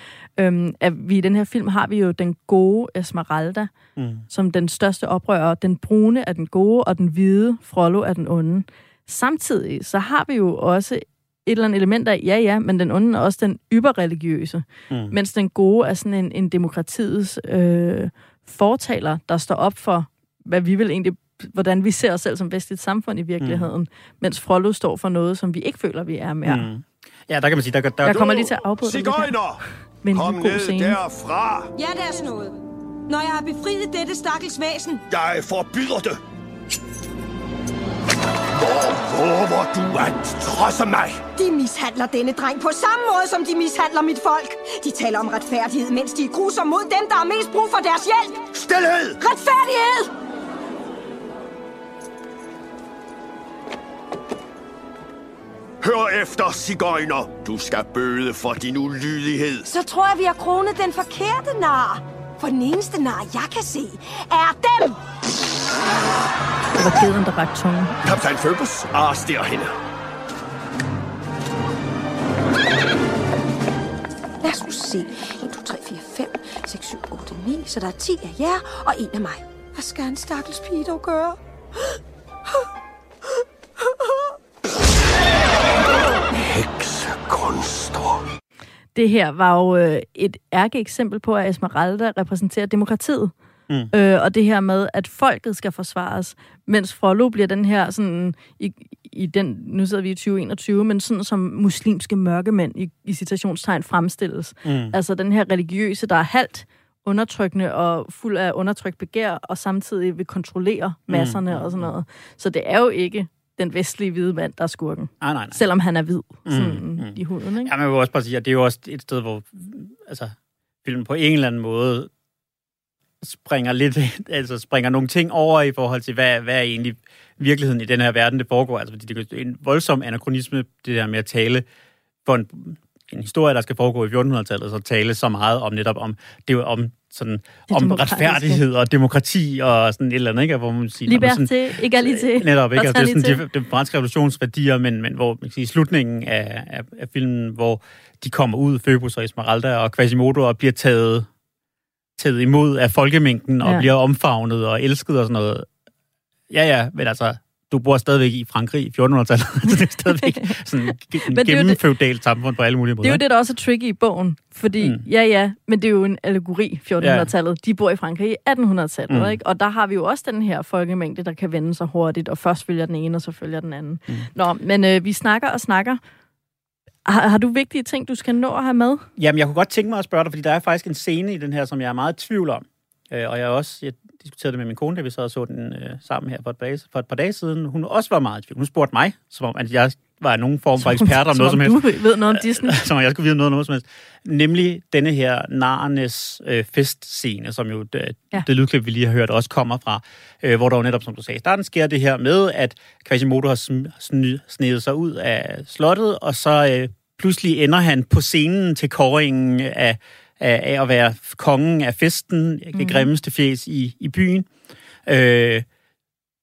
Øhm, at vi i den her film har vi jo den gode Esmeralda, mm. som den største oprører. Den brune er den gode, og den hvide Frollo er den onde. Samtidig så har vi jo også et eller andet element af, ja ja, men den onde er også den yberreligiøse. Mm. Mens den gode er sådan en, en demokratiets øh, fortaler, der står op for, hvad vi vil egentlig, hvordan vi ser os selv som vestligt samfund i virkeligheden. Mm. Mens Frollo står for noget, som vi ikke føler, vi er mere. Mm. Ja, der kan man sige, der, der, Jeg kommer lige til at afbryde det lidt her, Sigøjner! med en Kom god ned scene. derfra! Ja, der er sådan noget. Når jeg har befriet dette stakkels væsen, Jeg forbyder det! Hvor våger du at trodse mig? de mishandler denne dreng på samme måde, som de mishandler mit folk. De taler om retfærdighed, mens de er grusomme mod dem, der har mest brug for deres hjælp. Stilhed! Retfærdighed! Hør efter, sigøjner. Du skal bøde for din ulydighed. Så tror jeg, vi har kronet den forkerte nar. For den eneste nar, jeg kan se, er dem. Det var kæden, der rakte tungen. Kaptajn Phoebus, arrester hende. Lad os nu se. 1, 2, 3, 4, 5, 6, 7, 8, 9. Så der er 10 af jer og en af mig. Hvad skal en stakkels pige dog gøre? Heksekunster. Det her var jo øh, et ærke eksempel på, at Esmeralda repræsenterer demokratiet. Mm. Øh, og det her med, at folket skal forsvares, mens Frollo bliver den her sådan, i, i den, nu sidder vi i 2021, men sådan som muslimske mørkemænd i, i citationstegn fremstilles. Mm. Altså den her religiøse, der er halvt undertrykkende og fuld af undertrykt begær, og samtidig vil kontrollere masserne mm. og sådan noget. Så det er jo ikke den vestlige hvide mand, der er skurken. Nej, nej, nej. Selvom han er hvid sådan, mm. i huden, ikke? Ja, man vil også bare sige, at det er jo også et sted, hvor altså, filmen på en eller anden måde springer lidt, altså springer nogle ting over i forhold til, hvad, hvad er egentlig virkeligheden i den her verden, det foregår. Altså, fordi det er en voldsom anachronisme, det der med at tale for en, en historie, der skal foregå i 1400-tallet, så tale så meget om netop om, det er om sådan, om demokratiske. retfærdighed og demokrati og sådan et eller andet, ikke? Hvor man siger, man sådan, Liberté, egalité, Netop, ikke? Altså, det er sådan de, de franske revolutionsværdier, men, men hvor man kan sige, i slutningen af, af, af filmen, hvor de kommer ud, Phoebus og Esmeralda og Quasimodo, og bliver taget, taget imod af folkemængden, og Ja. bliver omfavnet og elsket og sådan noget. Ja, ja, men altså, du bor stadigvæk i Frankrig i 1400-tallet. det er stadigvæk sådan en gennemfeudalt samfund på alle mulige måder. Det er jo det, der også er tricky i bogen. Fordi, Mm. ja, ja, men det er jo en allegori, 1400-tallet. De bor i Frankrig i 1800-tallet, Mm. mm. ikke? Og der har vi jo også den her folkemængde, der kan vende sig hurtigt, og først følger den ene, og så følger den anden. Mm. Nå, men øh, vi snakker og snakker. Har, har du vigtige ting, du skal nå at have med? Jamen, jeg kunne godt tænke mig at spørge dig, fordi der er faktisk en scene i den her, som jeg er meget i tvivl om. Øh, og jeg har også jeg diskuterede det med min kone, da vi sad og så den øh, sammen her for et, dage, for et par dage siden. Hun også var meget i tvivl. Hun spurgte mig, som om at jeg var nogen form for ekspert om noget som helst. du ved noget om Disney. som om jeg skulle vide noget om noget som helst. Nemlig denne her narernes øh, festscene, som jo det, ja. Ja. det lydklip, vi lige har hørt, også kommer fra, øh, hvor der jo netop, som du sagde i starten, sker det her med, at Quasimodo har sm- sny- snedet sig ud af slottet, og så øh, pludselig ender han på scenen til kåringen af, af, af at være kongen af festen, det Mhm. grimmeste fjes i, i byen. Øh,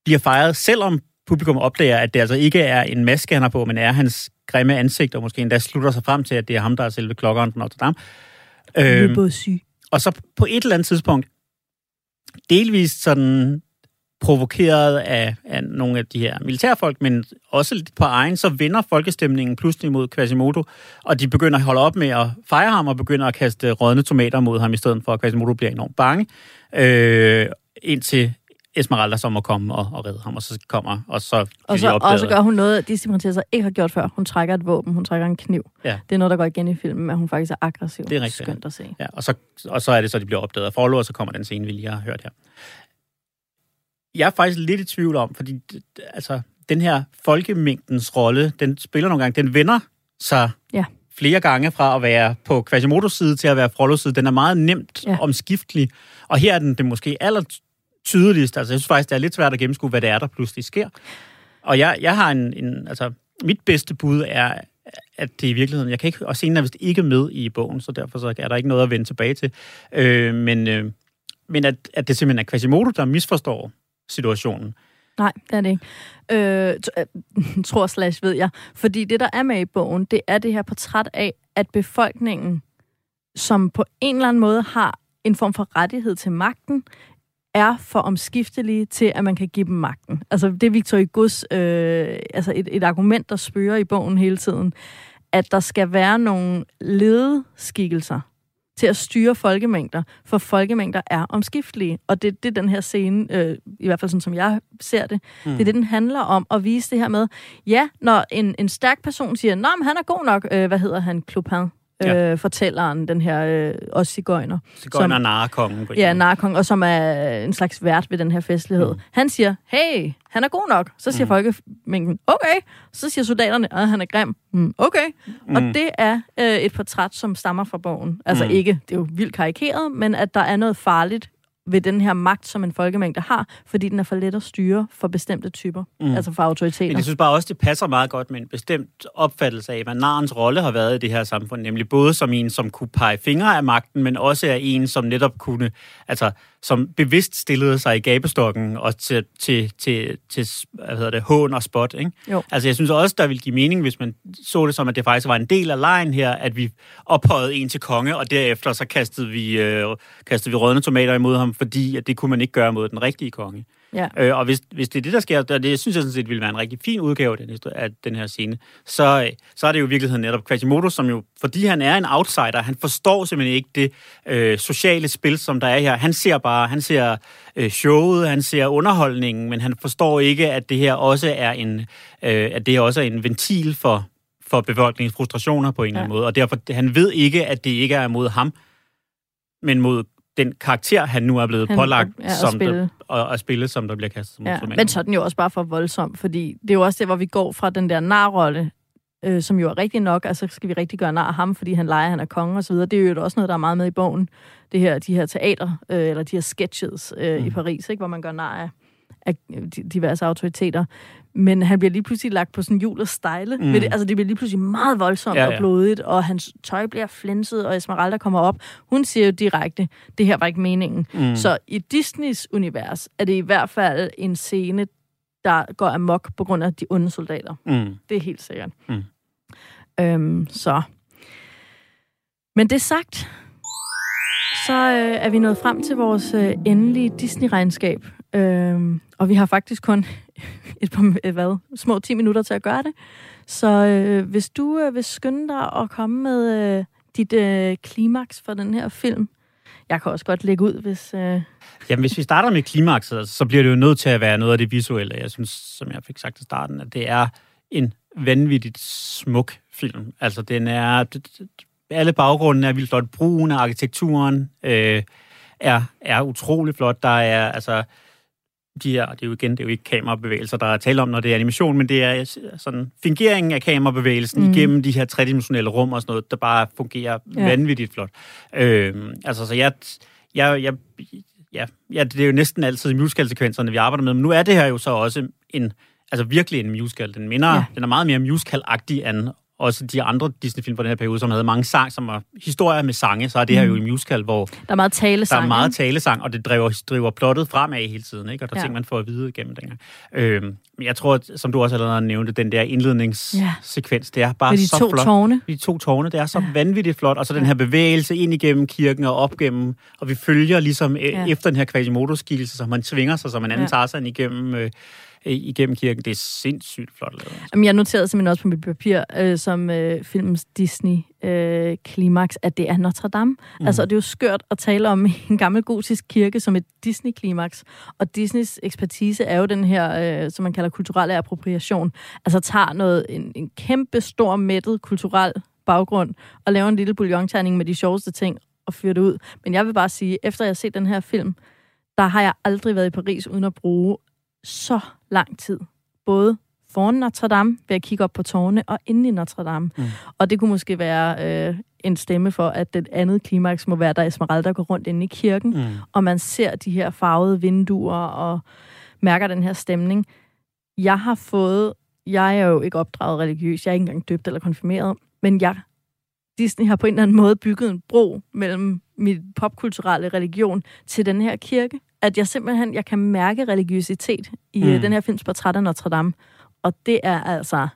bliver fejret, selvom publikum opdager, at det altså ikke er en maske, han har på, men er hans grimme ansigt, og måske endda slutter sig frem til, at det er ham, der er selve klokkeren på Notre Dame. Øh, og så på et eller andet tidspunkt, delvist sådan provokeret af, af nogle af de her militærfolk, men også lidt på egen, så vender folkestemningen pludselig mod Quasimodo, og de begynder at holde op med at fejre ham, og begynder at kaste rådne tomater mod ham, i stedet for at Quasimodo bliver enormt bange, øh, indtil Esmeralda så må komme og, og redde ham, og så kommer, og så Og så, og så gør hun noget, Disney prinsesser ikke har gjort før. Hun trækker et våben, hun trækker en kniv. Ja. Det er noget, der går igen i filmen, at hun faktisk er aggressiv. Det er rigtigt, Skønt at se. Ja, og så, og så er det så, de bliver opdaget af Forlå, og så kommer den scene, vi lige har hørt her. Jeg er faktisk lidt i tvivl om, fordi altså, den her folkemængdens rolle, den spiller nogle gange, den vender sig Ja. flere gange fra at være på Quasimodos side til at være Frollos side. Den er meget nemt Ja. omskiftelig, og her er den det måske aller tydeligst. Altså, jeg synes faktisk, det er lidt svært at gennemskue, hvad det er, der pludselig sker. Og jeg, jeg har en, en, altså, mit bedste bud er, at det i virkeligheden, jeg kan ikke, og scenen er vist ikke med i bogen, så derfor så er der ikke noget at vende tilbage til. Øh, men øh, men at, at det simpelthen er Quasimodo, der misforstår situationen. Nej, det er det ikke. Øh, t- øh, tror slash ved jeg. Fordi det, der er med i bogen, det er det her portræt af, at befolkningen, som på en eller anden måde har en form for rettighed til magten, er for omskiftelige til, at man kan give dem magten. Altså, det er Victor Hugo's, øh, altså et, et argument, der spørger i bogen hele tiden, at der skal være nogle ledeskikkelser til at styre folkemængder, for folkemængder er omskiftelige. Og det det er den her scene, øh, i hvert fald sådan som jeg ser det, mm. det er det, den handler om, at vise det her med, ja, når en, en stærk person siger, nå, men han er god nok, øh, hvad hedder han, Clopin, Ja. øh, fortælleren, den her øh, også cigøjner. Så går han narrekongen på en Ja, måde. narkong, og som er en slags vært ved den her festlighed. Mm. Han siger, hey, han er god nok. Så siger mm. folkemængden, okay. Så siger soldaterne, at han er grim. Mm, okay. Mm. Og det er øh, et portræt, som stammer fra bogen. Altså Mm. ikke, det er jo vildt karikeret, men at der er noget farligt ved den her magt, som en folkemængde har, fordi den er for let at styre for bestemte typer, mm. altså for Men autoriteter. jeg synes bare også, det passer meget godt med en bestemt opfattelse af, hvad narens rolle har været i det her samfund, nemlig både som en, som kunne pege fingre af magten, men også af en, som netop kunne, altså som bevidst stillede sig i gabestokken og til, til, til, til hvad hedder det, hån og spot. Ikke? Jo. Altså jeg synes også, der ville give mening, hvis man så det som, at det faktisk var en del af lejen her, at vi ophøjede en til konge, og derefter så kastede vi, øh, kastede vi rødne tomater imod ham, fordi at det kunne man ikke gøre mod den rigtige konge. Ja. Øh, og hvis, hvis det er det, der sker, og det synes jeg sådan set ville være en rigtig fin udgave af den, af den her scene, så, øh, så er det jo i virkeligheden netop Quasimodo, som jo, fordi han er en outsider, han forstår simpelthen ikke det øh, sociale spil, som der er her. Han ser bare, han ser øh, showet, han ser underholdningen, men han forstår ikke, at det her også er en, øh, at det også er en ventil for, for befolkningens frustrationer på en eller anden Ja. måde. Og derfor, han ved ikke, at det ikke er mod ham, men mod den karakter, han nu er blevet Han- pålagt, ja, at som spille. Der, og, at spille, som der bliver kastet som Ja, instrument. men så er den jo også bare for voldsom, fordi det er jo også det, hvor vi går fra den der narrolle, øh, som jo er rigtig nok, altså skal vi rigtig gøre nar af ham, fordi han leger, han er konge og så videre. Det er jo også noget, der er meget med i bogen. Det her, de her teater, øh, eller de her sketches øh, mm. i Paris, ikke, hvor man gør nar af, af diverse autoriteter. Men han bliver lige pludselig lagt på sådan hjul og stejle. Mm. Det, altså, det bliver lige pludselig meget voldsomt ja. ja. og blodigt, og hans tøj bliver flænset, og Esmeralda kommer op. Hun siger jo direkte, det her var ikke meningen. Mm. Så i Disneys univers er det i hvert fald en scene, der går amok på grund af de onde soldater. Mm. Det er helt sikkert. Mm. Øhm, så. Men det sagt, så øh, er vi nået frem til vores øh, endelige Disney-regnskab. Øhm, og vi har faktisk kun et par, hvad, små 10 minutter til at gøre det. Så øh, hvis du øh, vil skynde dig at komme med øh, dit øh, klimaks for den her film, jeg kan også godt lægge ud, hvis... Øh, Jamen, hvis vi starter med klimakset, så bliver det jo nødt til at være noget af det visuelle. Jeg synes, som jeg fik sagt i starten, at det er en vanvittigt smuk film. Altså, den er... Alle baggrunden er vildt flot. Brugen af arkitekturen øh, er, er utrolig flot. Der er, altså... De her, det er jo igen, det er jo ikke kamerabevægelser, der er tale om, når det er animation, men det er sådan fingeringen af kamerabevægelsen mm. igennem de her tredimensionelle rum og sådan noget, der bare fungerer Ja. vanvittigt flot. Øh, altså, så jeg, jeg, jeg, ja, ja, det er jo næsten altid i musicalsekvenserne, vi arbejder med, men nu er det her jo så også en, altså virkelig en musical. Den minder, ja. den er meget mere musical-agtig end også de andre Disney-film fra den her periode, som havde mange sang, som var historier med sange, så er det her jo en musical, hvor der er meget talesang. der er meget talesang, og det driver, driver plottet fremad hele tiden, ikke? og der er Ja. ting, man får at vide igennem dengang. Øhm, Men jeg tror, at, som du også allerede nævnte, den der indledningssekvens, det er bare Med de så to flot. tårne. De to tårne, det er så vanvittigt flot. Og så den her bevægelse ind igennem kirken og op gennem, og vi følger ligesom ja. Ja. efter den her Quasimodo-skikkelse, så man svinger sig som en anden Ja. ja. Tarzan igennem, øh, igennem kirken. Det er sindssygt flot lavet. altså. Jamen, jeg noterede simpelthen også på mit papir, øh, som øh, filmens Disney-klimaks, at det er Notre Dame. Mm. Altså, det er jo skørt at tale om en gammel gotisk kirke som et Disney-klimaks. Og Disneys ekspertise er jo den her, øh, som man kalder kulturelle appropriation. Altså, tager noget, en, en kæmpe, stor, mættet kulturel baggrund, og laver en lille bouillonterning med de sjoveste ting, og fyrer det ud. Men jeg vil bare sige, efter jeg har set den her film, der har jeg aldrig været i Paris uden at bruge så lang tid. Både foran Notre Dame, ved at kigge op på tårne, og inde i Notre Dame. Mm. Og det kunne måske være øh, en stemme for, at det andet klimaks må være, der Esmeralda går rundt inde i kirken, mm. og man ser de her farvede vinduer, og mærker den her stemning. Jeg har fået, jeg er jo ikke opdraget religiøs, jeg er ikke engang døbt eller konfirmeret, men jeg, Disney har på en eller anden måde bygget en bro mellem mit popkulturelle religion til den her kirke. At jeg simpelthen, jeg kan mærke religiøsitet i mm. den her films portræt af Notre Dame. Og det er altså,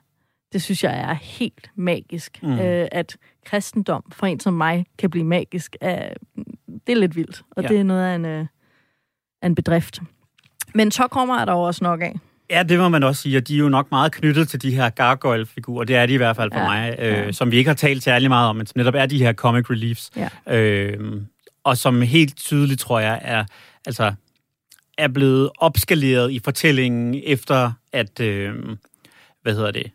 det synes jeg er helt magisk. Mm. Øh, at kristendom for en som mig kan blive magisk. Er, det er lidt vildt, og Ja. det er noget af en, øh, af en bedrift. Men kommer er der jo også nok af. Ja, det må man også sige, og de er jo nok meget knyttet til de her gargoyle-figurer. Det er de i hvert fald for Ja, mig, øh, ja. som vi ikke har talt særlig meget om, men som netop er de her comic reliefs. Ja. Øh, og som helt tydeligt, tror jeg, er, altså, er blevet opskaleret i fortællingen efter, at, øh, hvad hedder det,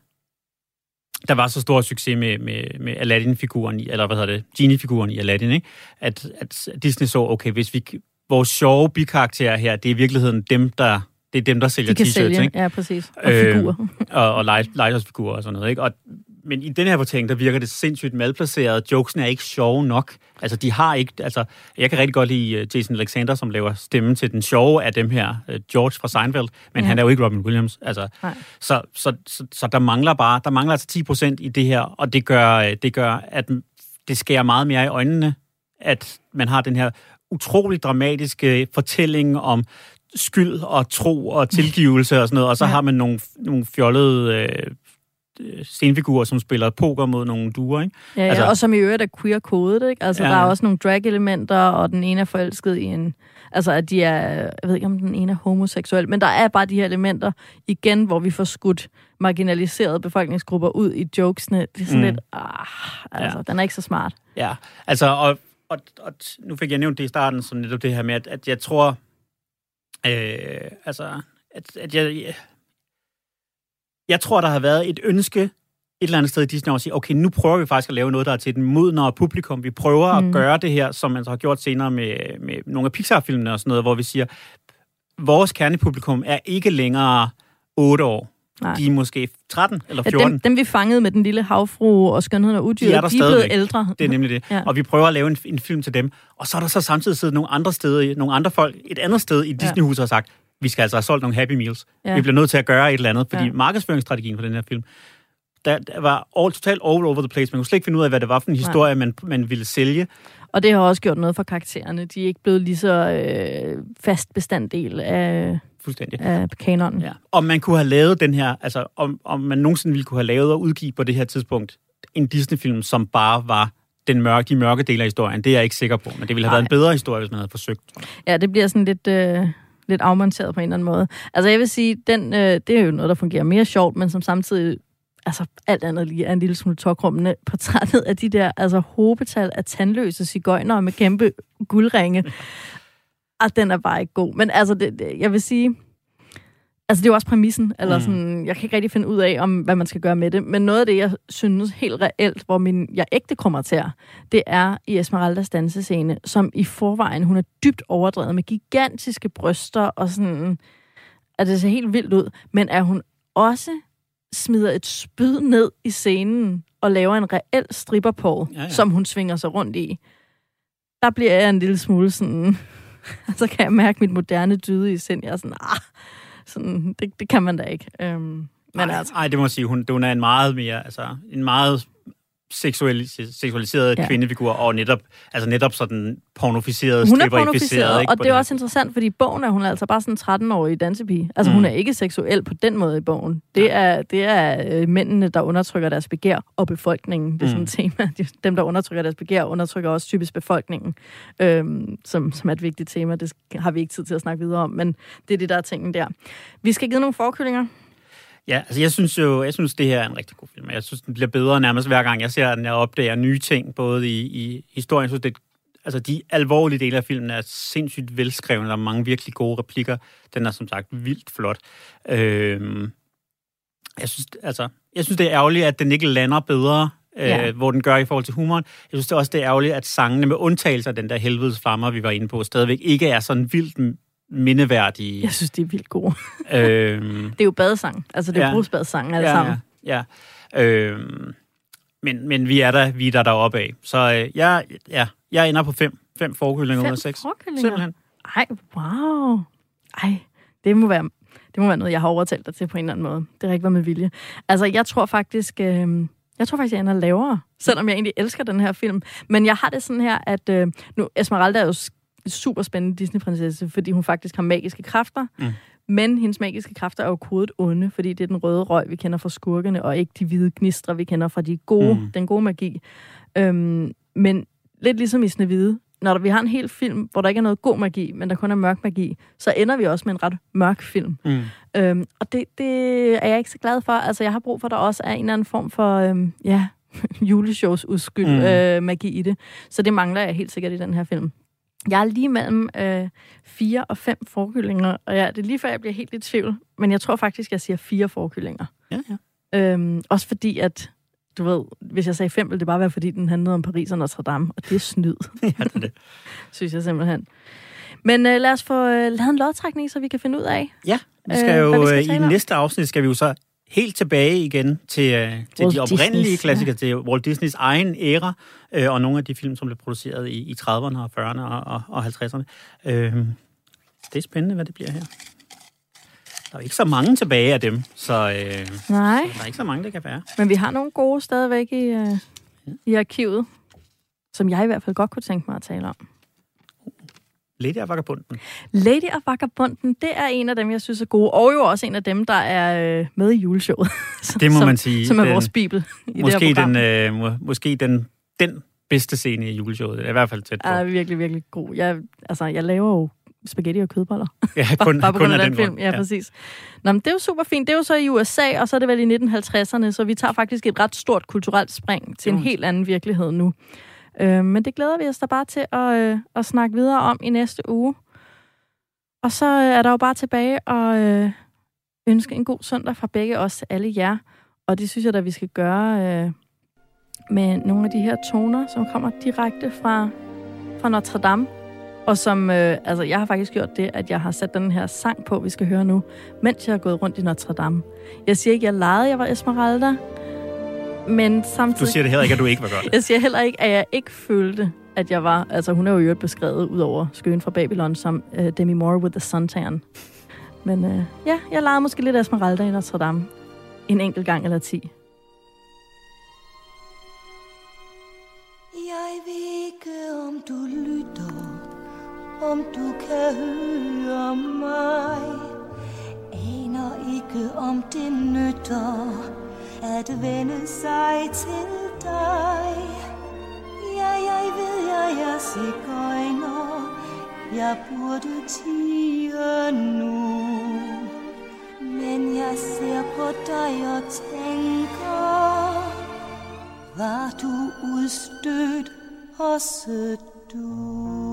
der var så stor succes med, med, med Aladdin-figuren, i, eller hvad hedder det, Genie-figuren i Aladdin, ikke? At, at Disney så, okay, hvis vi, vores sjove bikarakterer her, det er i virkeligheden dem, der, det er dem, der sælger De t-shirts, sælge, ikke? ja, præcis. Og Øh, figurer. og, og lege- legetøjsfigurer og sådan noget. Ikke? Og, men i den her fortælling, der virker det sindssygt malplaceret. Jokesen er ikke sjove nok. Altså, de har ikke... Altså, jeg kan rigtig godt lide øh, Jason Alexander, som laver stemmen til den sjove af dem her, øh, George fra Seinfeld, men Ja. han er jo ikke Robin Williams. Altså, Nej. så, så, så, så der mangler bare... Der mangler altså 10 procent i det her, og det gør, øh, det gør, at det skærer meget mere i øjnene, at man har den her utrolig dramatiske fortælling om skyld og tro og tilgivelse og sådan noget, og så ja. har man nogle, nogle fjollede øh, øh, scenefigurer, som spiller poker mod nogle duer, ikke? Ja, ja, Altså- og som i øvrigt er queer-kodet, ikke? Altså, ja. Der er også nogle drag-elementer, og den ene er forelsket i en... Altså, at de er... Jeg ved ikke, om den ene er homoseksuel, men der er bare de her elementer, igen, hvor vi får skudt marginaliserede befolkningsgrupper ud i jokesene. Det er sådan. Mm. lidt... Ah, altså, ja. den er ikke så smart. Ja, altså, og, og, og nu fik jeg nævnt det i starten, som netop det her med, at, at jeg tror, øh, altså, at, at jeg, jeg tror, der har været et ønske et eller andet sted i Disney at sige, okay, nu prøver vi faktisk at lave noget, der er til den modnere publikum. Vi prøver mm. At gøre det her, som man så har gjort senere med, med nogle af Pixar-filmene og sådan noget, hvor vi siger, vores kernepublikum er ikke længere 8 år. Nej. De er måske 13 eller Ja, 14. dem, dem, vi fangede med den lille havfru og skønheden og udyret, De er der de er blevet ældre. Det er nemlig det. Ja. Ja. Og vi prøver at lave en, en film til dem. Og så er der så samtidig siddet nogle andre steder, nogle andre folk, et andet sted i Disney-huset og sagt, vi skal altså have solgt nogle Happy Meals. Ja. Vi bliver nødt til at gøre et eller andet, fordi Ja. markedsføringsstrategien for den her film, der, der var all, totalt all over the place. Man kunne slet ikke finde ud af, hvad det var for en historie, man, man ville sælge. Og det har også gjort noget for karaktererne. De er ikke blevet lige så øh, fast bestanddel af, Fuldstændig. af kanonen. Ja. Om man kunne have lavet den her, altså om, om man nogensinde ville kunne have lavet og udgive på det her tidspunkt en Disney-film, som bare var den mørke, de mørke dele af historien, det er jeg ikke sikker på, men det ville have Nej. været en bedre historie, hvis man havde forsøgt. Ja, det bliver sådan lidt, øh, lidt afmonteret på en eller anden måde. Altså jeg vil sige, den, øh, det er jo noget, der fungerer mere sjovt, men som samtidig altså alt andet lige er en lille smule tokrummende portrættet af de der altså hobetal af tandløse cigøjnere med kæmpe guldringe. Og den er bare ikke god. Men altså, det, det, jeg vil sige, altså det er jo også præmissen, eller Mm. sådan, jeg kan ikke rigtig finde ud af, om hvad man skal gøre med det, men noget af det, jeg synes helt reelt, hvor min, jeg ægte kommer til, det er i Esmeraldas dansescene, som i forvejen, hun er dybt overdrevet med gigantiske bryster, og sådan, at det ser helt vildt ud, men at hun også smider et spyd ned i scenen, og laver en reel stripper på, Ja, ja. som hun svinger sig rundt i. Der bliver jeg en lille smule sådan, så kan jeg mærke mit moderne dyde i sind. Jeg er sådan, ah, sådan, det, det kan man da ikke. Øhm, men Ej, altså, ej, det må sige, hun, hun er en meget mere, altså en meget seksuelle, seksualiserede Ja. ja. kvindefigur, og netop, altså netop sådan pornoficeret, Hun er pornoficeret, ikke, og det er også interessant, fordi i bogen er hun altså bare sådan en 13-årig dansepige. Altså mm. hun Mm. er ikke seksuel på den måde i bogen. Det er, det er øh, mændene, der undertrykker deres begær, og befolkningen. Det er sådan Mm. et tema. De- Dem, der undertrykker deres begær, undertrykker også typisk befolkningen, øhm, som, som er et vigtigt tema. Det har vi ikke tid til at snakke videre om, men det er det, der er tingen der. Vi skal give nogle forkyllinger. Ja, altså jeg synes jo, jeg synes, det her er en rigtig god film. Jeg synes, den bliver bedre nærmest hver gang, jeg ser den. Jeg opdager nye ting, både i, i historien. Jeg synes, det, altså de alvorlige dele af filmen er sindssygt velskrevet. Der er mange virkelig gode replikker. Den er som sagt vildt flot. Øhm, jeg, synes, altså, jeg synes, det er ærgerligt, at den ikke lander bedre, øh, Ja. hvor den gør i forhold til humoren. Jeg synes det også, det er ærgerligt, at sangene med undtagelse af den der helvedes flammer, vi var inde på, stadigvæk ikke er sådan vildt mindeværdige. Jeg synes, de er vildt gode. Øhm, Det er jo badesang. Altså, det er ja. Ja. brugsbadesang alle sammen. Ja, ja. Øhm, men, men vi er der, vi er der deroppe af. Så øh, jeg, ja, jeg ender på fem, fem forkyllinger ud af seks. forkyllinger? Simpelthen. Ej, wow. Ej, det må være, det må være noget, jeg har overtalt dig til på en eller anden måde. Det har ikke været med vilje. Altså, jeg tror faktisk, øh, jeg tror faktisk, jeg ender lavere, selvom jeg egentlig elsker den her film. Men jeg har det sådan her, at øh, nu, Esmeralda er jo super spændende Disney-prinsesse, fordi hun faktisk har magiske kræfter. Mm. Men hendes magiske kræfter er jo kodet onde, fordi det er den røde røg, vi kender fra skurkene, og ikke de hvide gnistre, vi kender fra de gode, mm. Den gode magi. Øhm, men lidt ligesom i Snevide, når vi har en hel film, hvor der ikke er noget god magi, men der kun er mørk magi, så ender vi også med en ret mørk film. Mm. Øhm, og det, det er jeg ikke så glad for. Altså, jeg har brug for, at der også er en eller anden form for, øhm, ja, juleshows udskyld Mm. øh, magi i det. Så det mangler jeg helt sikkert i den her film. Jeg er lige mellem øh, fire og fem forkyllinger, og ja, det er lige før, jeg bliver helt i tvivl. Men jeg tror faktisk, jeg siger fire forkyllinger. Ja, ja. Øhm, også fordi, at du ved, hvis jeg sagde fem, ville det bare være, fordi den handlede om Paris og Notre Dame, og det er snyd, ja, det er det. synes jeg simpelthen. Men øh, lad os få øh, lavet en lodtrækning, så vi kan finde ud af. Ja, vi skal Øh, jo vi skal øh, i næste afsnit skal vi jo så helt tilbage igen til, øh, til Walt de oprindelige Disney's, klassikere, til Walt Disneys egen æra, øh, og nogle af de film, som blev produceret i, i 30'erne og 40'erne og, og, og 50'erne. Øh, det er spændende, hvad det bliver her. Der er ikke så mange tilbage af dem, så øh, Nej, der er ikke så mange, det kan være. men vi har nogle gode stadigvæk i, øh, i arkivet, som jeg i hvert fald godt kunne tænke mig at tale om. Lady af Vagabunden. Lady og Vagabunden, det er en af dem, jeg synes er gode, og jo også en af dem, der er øh, med i juleshowet. som, Det må som, man sige. Som er Den- vores bibel i det Måske, program. den, øh, må, måske den, den bedste scene i juleshowet. Det i hvert fald tæt på. er virkelig, virkelig god. Jeg, altså, jeg laver jo spaghetti og kødboller. Ja, kun, bare på kun grund af af den, film. Ja, ja, præcis. Nå, men det er jo super fint. Det er jo så i USA, og så er det vel i 1950'erne, så vi tager faktisk et ret stort kulturelt spring til en helt anden virkelighed nu. Øh, men det glæder vi os da bare til at, øh, at snakke videre om i næste uge. Og så øh, er der jo bare tilbage at øh, ønske en god søndag fra begge os til alle jer. Og det synes jeg da, vi skal gøre øh, med nogle af de her toner, som kommer direkte fra, fra Notre Dame. Og som, øh, altså jeg har faktisk gjort det, at jeg har sat den her sang på, vi skal høre nu, mens jeg har gået rundt i Notre Dame. Jeg siger ikke, jeg legede, jeg var Esmeralda, men Du samtidig... siger det heller ikke, at du ikke var godt. Jeg siger heller ikke, at jeg ikke følte, at jeg var... Altså, hun er jo i øvrigt beskrevet ud over skøen fra Babylon som uh, Demi Moore with the suntan. Men uh, ja, jeg legede måske lidt Esmeralda i Notre Dame. En enkelt gang eller ti. Jeg ved ikke, om du lytter, om du kan høre mig. Aner ikke, om det nytter at vende sig til dig. Ja, jeg ved, jeg er sigøjner. Jeg burde tige nu. Men jeg ser på dig og tænker, var du udstødt også du?